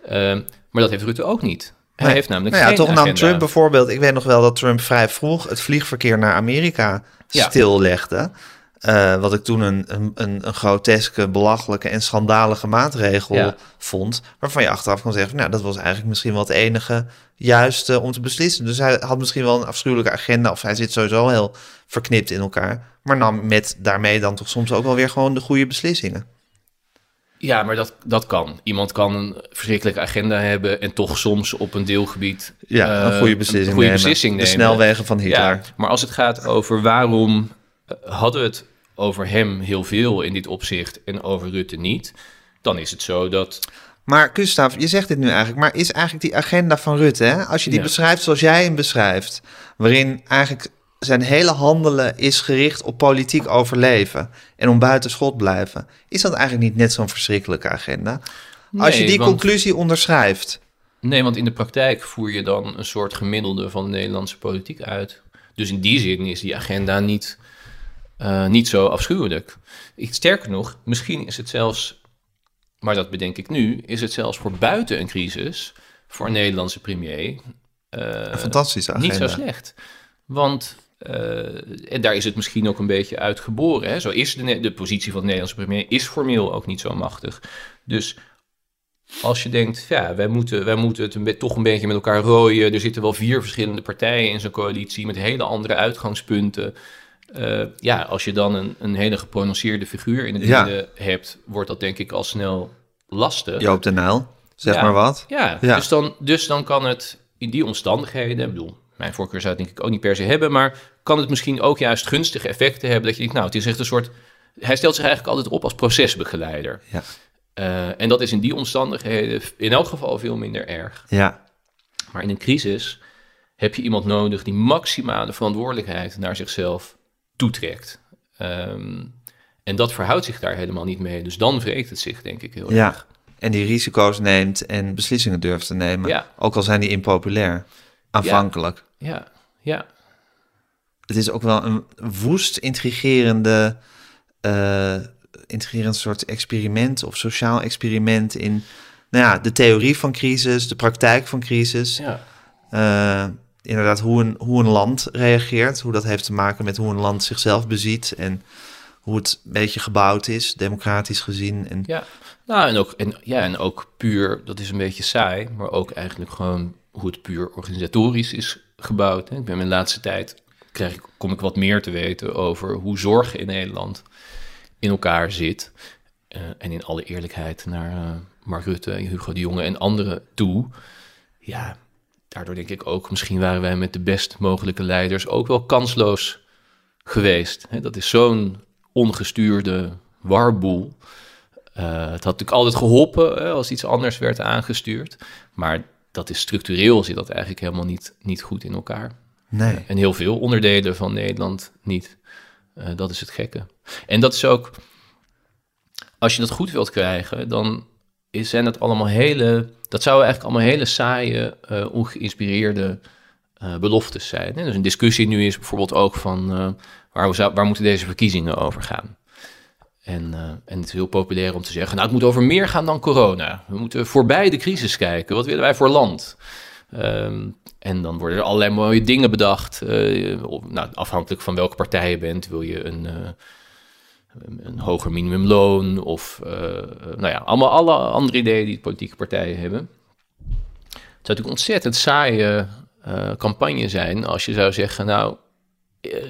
Ehm, maar dat heeft Rutte ook niet. Hij Nee. heeft namelijk Nou ja, toch nam. Trump bijvoorbeeld, ik weet nog wel dat Trump vrij vroeg het vliegverkeer naar Amerika Ja. stillegde. Eh, wat ik toen een, een, een, een groteske, belachelijke en schandalige maatregel Ja. vond. Waarvan je achteraf kan zeggen, nou, dat was eigenlijk misschien wel het enige juiste om te beslissen. Dus hij had misschien wel een afschuwelijke agenda, of hij zit sowieso heel verknipt in elkaar. Maar nam met daarmee dan toch soms ook wel weer gewoon de goede beslissingen. Ja, maar dat, dat kan. Iemand kan een verschrikkelijke agenda hebben en toch soms op een deelgebied Ja, eh, een goede beslissing, goede nemen. beslissing De snelwegen van Hitler. Ja, maar als het gaat over waarom eh, hadden we het over hem heel veel in dit opzicht en over Rutte niet, dan is het zo dat Maar Gustav, je zegt dit nu eigenlijk, maar is eigenlijk die agenda van Rutte, hè, als je die Ja. beschrijft zoals jij hem beschrijft, waarin eigenlijk zijn hele handelen is gericht op politiek overleven en om buiten schot blijven, is dat eigenlijk niet net zo'n verschrikkelijke agenda? als je die want- conclusie onderschrijft. Nee, want in de praktijk voer je dan een soort gemiddelde van de Nederlandse politiek uit. Dus in die zin is die agenda niet, eh, niet zo afschuwelijk. Sterker nog, misschien is het zelfs, maar dat bedenk ik nu, is het zelfs voor buiten een crisis, voor een Nederlandse premier, eh, Een fantastische agenda. niet zo slecht. Want, eh, en daar is het misschien ook een beetje uit geboren. Hè? Zo is de, de positie van de Nederlandse premier is formeel ook niet zo machtig. Dus als je denkt, ja, wij moeten, wij moeten het een toch een beetje met elkaar rooien. Er zitten wel vier verschillende partijen in zo'n coalitie met hele andere uitgangspunten. Eh, ja, als je dan een, een hele geprononceerde figuur in het Ja. midden hebt, wordt dat denk ik al snel lastig. Joop de Nijl, zeg Ja. maar wat. Ja, Ja. Dus, dan, dus dan kan het in die omstandigheden, ik bedoel, mijn voorkeur zou het denk ik ook niet per se hebben, maar kan het misschien ook juist gunstige effecten hebben dat je denkt, nou, het is echt een soort, hij stelt zich eigenlijk altijd op als procesbegeleider. Ja. Eh, en dat is in die omstandigheden in elk geval veel minder erg. Ja, Maar in een crisis heb je iemand nodig die maximale verantwoordelijkheid naar zichzelf toetrekt. Ehm, en dat verhoudt zich daar helemaal niet mee. Dus dan wreekt het zich, denk ik, heel erg. ja. En die risico's neemt en beslissingen durft te nemen. Ja. Ook al zijn die impopulair. Aanvankelijk. Ja, ja. het is ook wel een woest intrigerende, eh intrigerend soort experiment of sociaal experiment in nou ja, de theorie van crisis, de praktijk van crisis. ja. Eh, inderdaad, hoe een, hoe een land reageert, hoe dat heeft te maken met hoe een land zichzelf beziet en hoe het een beetje gebouwd is, democratisch gezien. En, Ja, nou en ook, en, ja, en ook puur, dat is een beetje saai, maar ook eigenlijk gewoon hoe het puur organisatorisch is gebouwd. Hè. Ik ben mijn laatste tijd, krijg ik, kom ik wat meer te weten over hoe zorg in Nederland in elkaar zit. Eh, en in alle eerlijkheid naar eh, Mark Rutte, Hugo de Jonge en anderen toe. Ja, daardoor denk ik ook, misschien waren wij met de best mogelijke leiders ook wel kansloos geweest. Dat is zo'n ongestuurde warboel. Eh, het had natuurlijk altijd geholpen hè, als iets anders werd aangestuurd. Maar dat is structureel zit dat eigenlijk helemaal niet, niet goed in elkaar. nee. En heel veel onderdelen van Nederland niet. Eh, dat is het gekke. En dat is ook, als je dat goed wilt krijgen, dan zijn dat allemaal hele, dat zouden eigenlijk allemaal hele saaie, eh, ongeïnspireerde eh, beloftes zijn. Hè? Dus een discussie nu is bijvoorbeeld ook van, eh, waar, waar moeten deze verkiezingen over gaan? En, en het is heel populair om te zeggen, nou het moet over meer gaan dan corona. We moeten voorbij de crisis kijken. Wat willen wij voor land? Um, en dan worden er allerlei mooie dingen bedacht. Nou, afhankelijk van welke partij je bent, wil je een, een hoger minimumloon of nou ja, allemaal alle andere ideeën die politieke partijen hebben. Het zou natuurlijk ontzettend saaie campagne zijn als je zou zeggen, nou,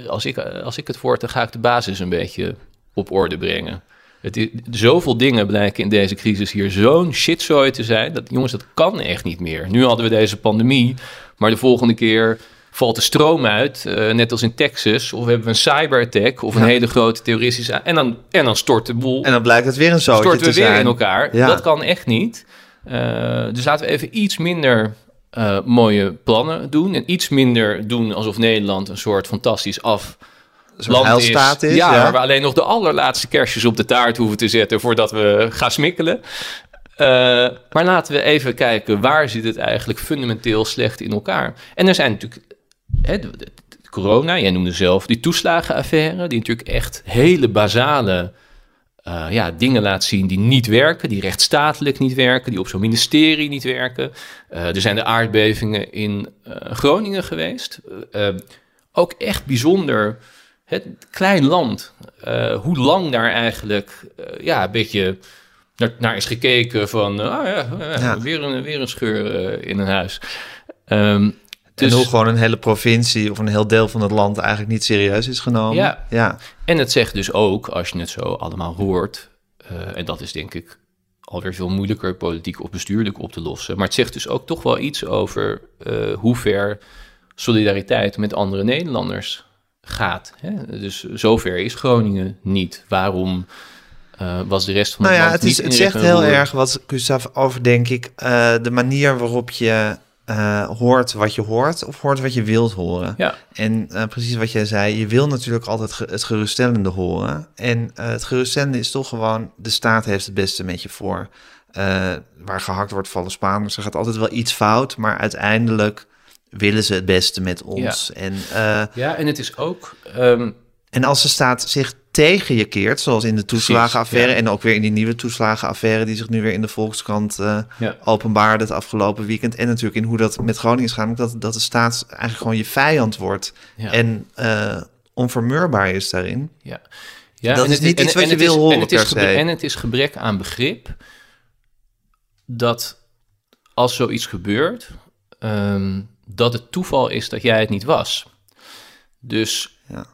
als ik, als ik het word, dan ga ik de basis een beetje op orde brengen. Het is, zoveel dingen blijken in deze crisis hier zo'n shitzooi te zijn. Dat jongens, dat kan echt niet meer. Nu hadden we deze pandemie, maar de volgende keer valt de stroom uit, uh, net als in Texas. Of we hebben een cyberattack of een hele grote terroristische... En dan, en dan stort de boel... En dan blijkt het weer een zootje Storten we weer zijn. in elkaar. Ja. Dat kan echt niet. Uh, dus laten we even iets minder uh, mooie plannen doen. En iets minder doen alsof Nederland een soort fantastisch af land is. is. Ja, ja, waar we alleen nog de allerlaatste kerstjes op de taart hoeven te zetten voordat we gaan smikkelen. Uh, maar laten we even kijken, waar zit het eigenlijk fundamenteel slecht in elkaar? En er zijn natuurlijk, hè, de, de, de corona, jij noemde zelf die toeslagenaffaire, die natuurlijk echt hele basale uh, ja, dingen laat zien die niet werken, die rechtsstatelijk niet werken, die op zo'n ministerie niet werken. Uh, er zijn de aardbevingen in Groningen geweest. ook echt bijzonder het klein land, hoe lang daar eigenlijk ja, een beetje naar, naar is gekeken van, oh ja, ja, Weer, een, weer een scheur in een huis. Um, dus, en hoe gewoon een hele provincie of een heel deel van het land eigenlijk niet serieus is genomen. Ja, ja. en het zegt dus ook, als je het zo allemaal hoort, en dat is denk ik alweer veel moeilijker politiek of bestuurlijk op te lossen, maar het zegt dus ook toch wel iets over hoe ver solidariteit met andere Nederlanders gaat. Hè? Dus zover is Groningen niet. Waarom uh, was de rest van nou het ja, land het, is, niet het zegt heel erg wat Gustav over, denk ik, uh, de manier waarop je uh, hoort wat je hoort of hoort wat je wilt horen. Ja. En uh, precies wat jij zei, je wil natuurlijk altijd ge het geruststellende horen. En uh, het geruststellende is toch gewoon, de staat heeft het beste met je voor. waar gehakt wordt, vallen Spaanders. Er gaat altijd wel iets fout, maar uiteindelijk willen ze het beste met ons. Ja. En, ja, en het is ook. Um, en als de staat zich tegen je keert, zoals in de toeslagenaffaire... ja. en ook weer in die nieuwe toeslagenaffaire... die zich nu weer in de Volkskrant uh, ja. openbaarde het afgelopen weekend... en natuurlijk in hoe dat met Groningen is gaan... dat, dat de staat eigenlijk gewoon je vijand wordt... Ja. en uh, onvermeurbaar is daarin. Ja. Ja, dat en is het, niet en, iets wat en je is, horen en het is gebrek. En het is gebrek aan begrip dat als zoiets gebeurt... Um, dat het toeval is dat jij het niet was. Dus ja.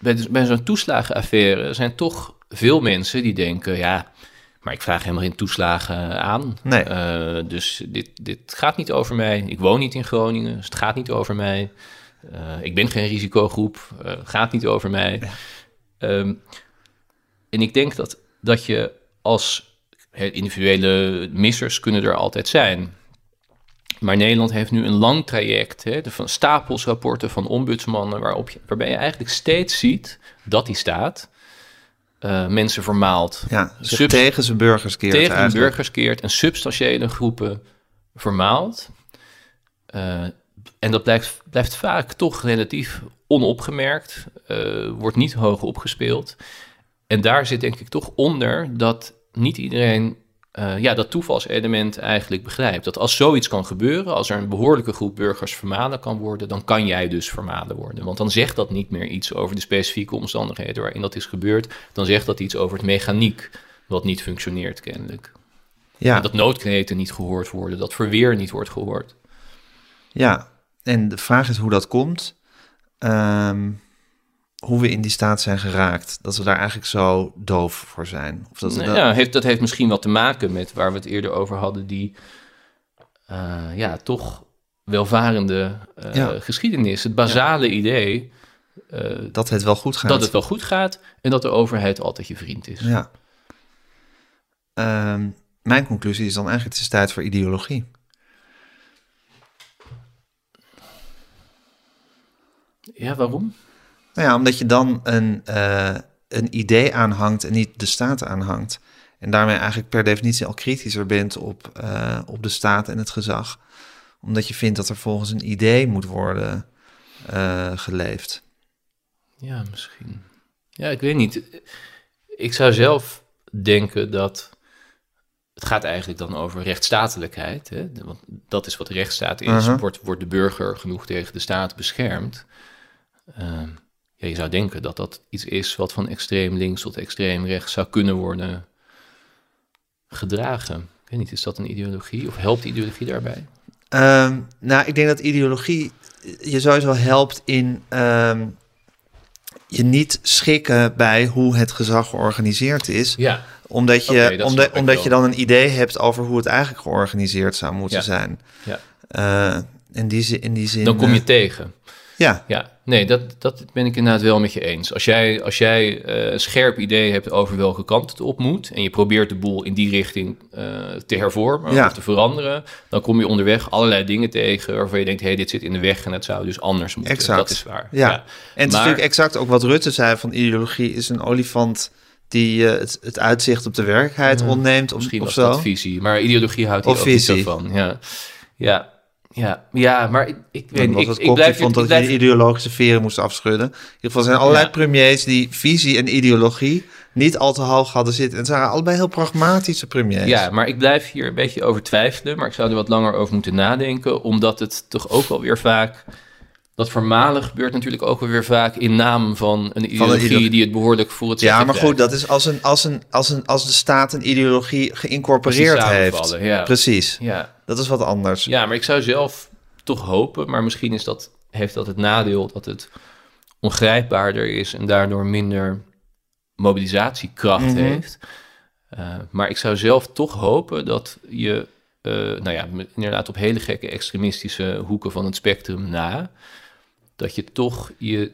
Bij, bij zo'n toeslagenaffaire zijn toch veel mensen die denken: ja, maar ik vraag helemaal geen toeslagen aan. Nee. Uh, dus dit, dit gaat niet over mij. Ik woon niet in Groningen, dus het gaat niet over mij. Uh, ik ben geen risicogroep, uh, gaat niet over mij. Um, en ik denk dat, dat je als individuele missers kunnen er altijd zijn. Maar Nederland heeft nu een lang traject, hè, van stapels rapporten van ombudsmannen, waarop je, waarbij je eigenlijk steeds ziet dat die staat uh, mensen vermaalt. Ja, tegen zijn burgers keert Tegen de burgers keert en substantiële groepen vermaalt. Uh, en dat blijft, blijft vaak toch relatief onopgemerkt, uh, wordt niet hoog opgespeeld. En daar zit denk ik toch onder dat niet iedereen uh, ja, dat toevalselement eigenlijk begrijpt. Dat als zoiets kan gebeuren, als er een behoorlijke groep burgers vermalen kan worden, dan kan jij dus vermalen worden. Want dan zegt dat niet meer iets over de specifieke omstandigheden waarin dat is gebeurd. Dan zegt dat iets over het mechaniek wat niet functioneert kennelijk. Ja. En dat noodkreten niet gehoord worden, dat verweer niet wordt gehoord. Ja, en de vraag is hoe dat komt. Um, hoe we in die staat zijn geraakt. Dat we daar eigenlijk zo doof voor zijn. Of dat, nou, dat... Ja, heeft, dat heeft misschien wat te maken met waar we het eerder over hadden, die uh, ja, toch welvarende uh, ja. geschiedenis. Het basale ja. idee. Uh, dat het wel goed gaat. Dat het wel goed gaat en dat de overheid altijd je vriend is. Ja. Um, mijn conclusie is dan eigenlijk: het is tijd voor ideologie. Ja, waarom? Nou ja, omdat je dan een, uh, een idee aanhangt en niet de staat aanhangt. En daarmee eigenlijk per definitie al kritischer bent op, uh, op de staat en het gezag. Omdat je vindt dat er volgens een idee moet worden uh, geleefd. Ja, misschien. Ja, ik weet niet. ik zou zelf denken dat het gaat eigenlijk dan over rechtsstatelijkheid. Hè? Want dat is wat rechtsstaat is. Mhm. wordt, wordt de burger genoeg tegen de staat beschermd? Ehm, ja, je zou denken dat dat iets is wat van extreem links tot extreem rechts zou kunnen worden gedragen. Ik weet niet, is dat een ideologie of helpt ideologie daarbij? Ehm, nou, ik denk dat ideologie je sowieso helpt in ehm, je niet schikken bij hoe het gezag georganiseerd is. Ja, Omdat je, omdat, omdat je dan een idee hebt over hoe het eigenlijk georganiseerd zou moeten Ja. zijn. ja. Eh, in, die zin, in die zin. dan kom je eh, tegen. Ja, Ja, nee, dat, dat ben ik inderdaad wel met je eens. Als jij, als jij eh, een scherp idee hebt over welke kant het op moet... en je probeert de boel in die richting eh, te hervormen Ja. of te veranderen... dan kom je onderweg allerlei dingen tegen waarvan je denkt... hé, hey, dit zit in de weg en het zou dus anders moeten. Exact. Dat is waar. Ja. En het is Maar- natuurlijk exact ook wat Rutte zei van ideologie is een olifant die eh, het, het uitzicht op de werkelijkheid ontneemt of, Misschien of was zo. dat visie, maar ideologie houdt hier Of ook niet zo van. Ja, ja, ja, ja maar ik, ik weet niet. Ik, ik blijf, vond ik dat blijf, je de ideologische veren moest afschudden. In ieder geval zijn allerlei Ja. premiers die visie en ideologie niet al te hoog hadden zitten. En het waren allebei heel pragmatische premiers. Ja, maar ik blijf hier een beetje over twijfelen. Maar ik zou er wat langer over moeten nadenken. Omdat het toch ook wel weer vaak. Dat vermalen gebeurt natuurlijk ook weer vaak in naam van een ideologie die het behoorlijk voor het Ja, maar goed, dat is als, een, als, een, als, een, als de staat een ideologie geïncorporeerd heeft. ja. Precies. Ja. Dat is wat anders. ja, maar ik zou zelf toch hopen. Maar misschien is dat, heeft dat het nadeel dat het ongrijpbaarder is en daardoor minder mobilisatiekracht Mhm. heeft. Eh, maar ik zou zelf toch hopen dat je, eh, nou ja, inderdaad op hele gekke extremistische hoeken van het spectrum na, dat je toch je,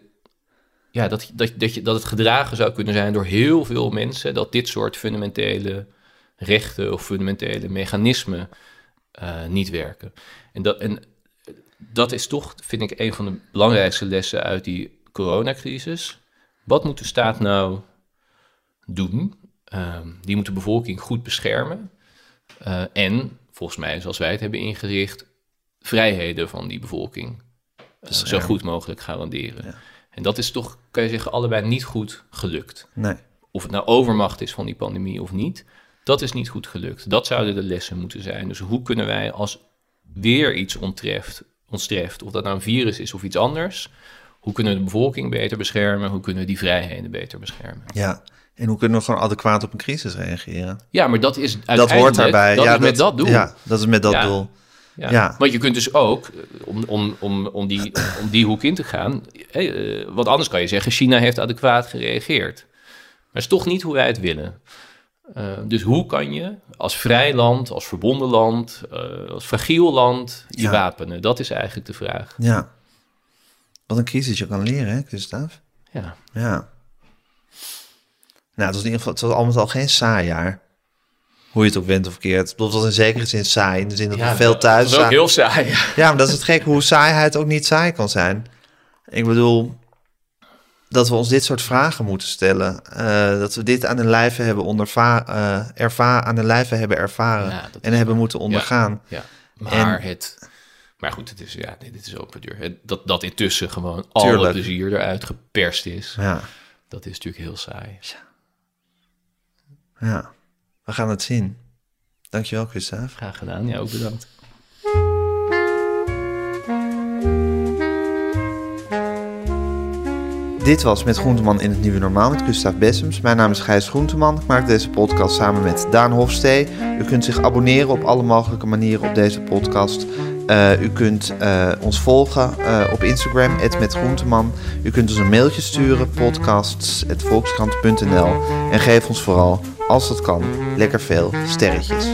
ja, dat, dat, dat, je, dat het gedragen zou kunnen zijn door heel veel mensen, dat dit soort fundamentele rechten of fundamentele mechanismen eh, niet werken. En dat, en dat is toch, vind ik, een van de belangrijkste lessen uit die coronacrisis. Wat moet de staat nou doen? Ehm, die moet de bevolking goed beschermen. Eh, en, volgens mij, zoals wij het hebben ingericht, vrijheden van die bevolking zo goed mogelijk garanderen. En dat is toch, kan je zeggen, allebei niet goed gelukt. Nee. Of het nou overmacht is van die pandemie of niet, dat is niet goed gelukt. Dat zouden de lessen moeten zijn. Dus hoe kunnen wij als weer iets onttreft, ons treft, of dat nou een virus is of iets anders, hoe kunnen we de bevolking beter beschermen? Hoe kunnen we die vrijheden beter beschermen? Ja. En hoe kunnen we gewoon adequaat op een crisis reageren? Ja, maar dat is Dat uiteindelijk... hoort daarbij. Dat ja, is met dat doel. Ja, dat is met dat Ja. doel. Ja. Ja. Want je kunt dus ook, eh, om, om, om, om, die, om die hoek in te gaan, hé, eh, want anders kan je zeggen, China heeft adequaat gereageerd. Maar is toch niet hoe wij het willen. Eh, dus hoe kan je als vrij land, als verbonden land, eh, als fragiel land je Ja. wapenen? Dat is eigenlijk de vraag. Ja. Wat een crisis je kan leren, hè, Gustav? Ja, Ja. Nou, het was in ieder geval, het was al met al geen saai jaar. Hoe je het ook went of keert. Het was in zekere zin saai, in de zin dat we veel thuis Dat is ook heel saai. Ja, maar dat is het gek hoe saaiheid ook niet saai kan zijn. Ik bedoel, dat we ons dit soort vragen moeten stellen. Eh, dat we dit aan de lijve hebben onderva eh, erva aan de lijve hebben ervaren. Ja, dat en hebben moeten ondergaan. Ja, maar het... Maar goed, het is, ja, dit, dit is open deur. Dat, dat intussen gewoon alle plezier eruit geperst is, Ja, dat is natuurlijk heel saai. ja. We gaan het zien. Dankjewel, Gustav. Graag gedaan. Ja, ook bedankt. Dit was Met Groenteman in het Nieuwe Normaal met Gustav Bessems. Mijn naam is Gijs Groenteman. Ik maak deze podcast samen met Daan Hofstee. U kunt zich abonneren op alle mogelijke manieren op deze podcast. Eh, u kunt eh, ons volgen eh, op Instagram, @metgroenteman. U kunt ons een mailtje sturen, podcasts.volkskrant.nl. En geef ons vooral, als dat kan, lekker veel sterretjes.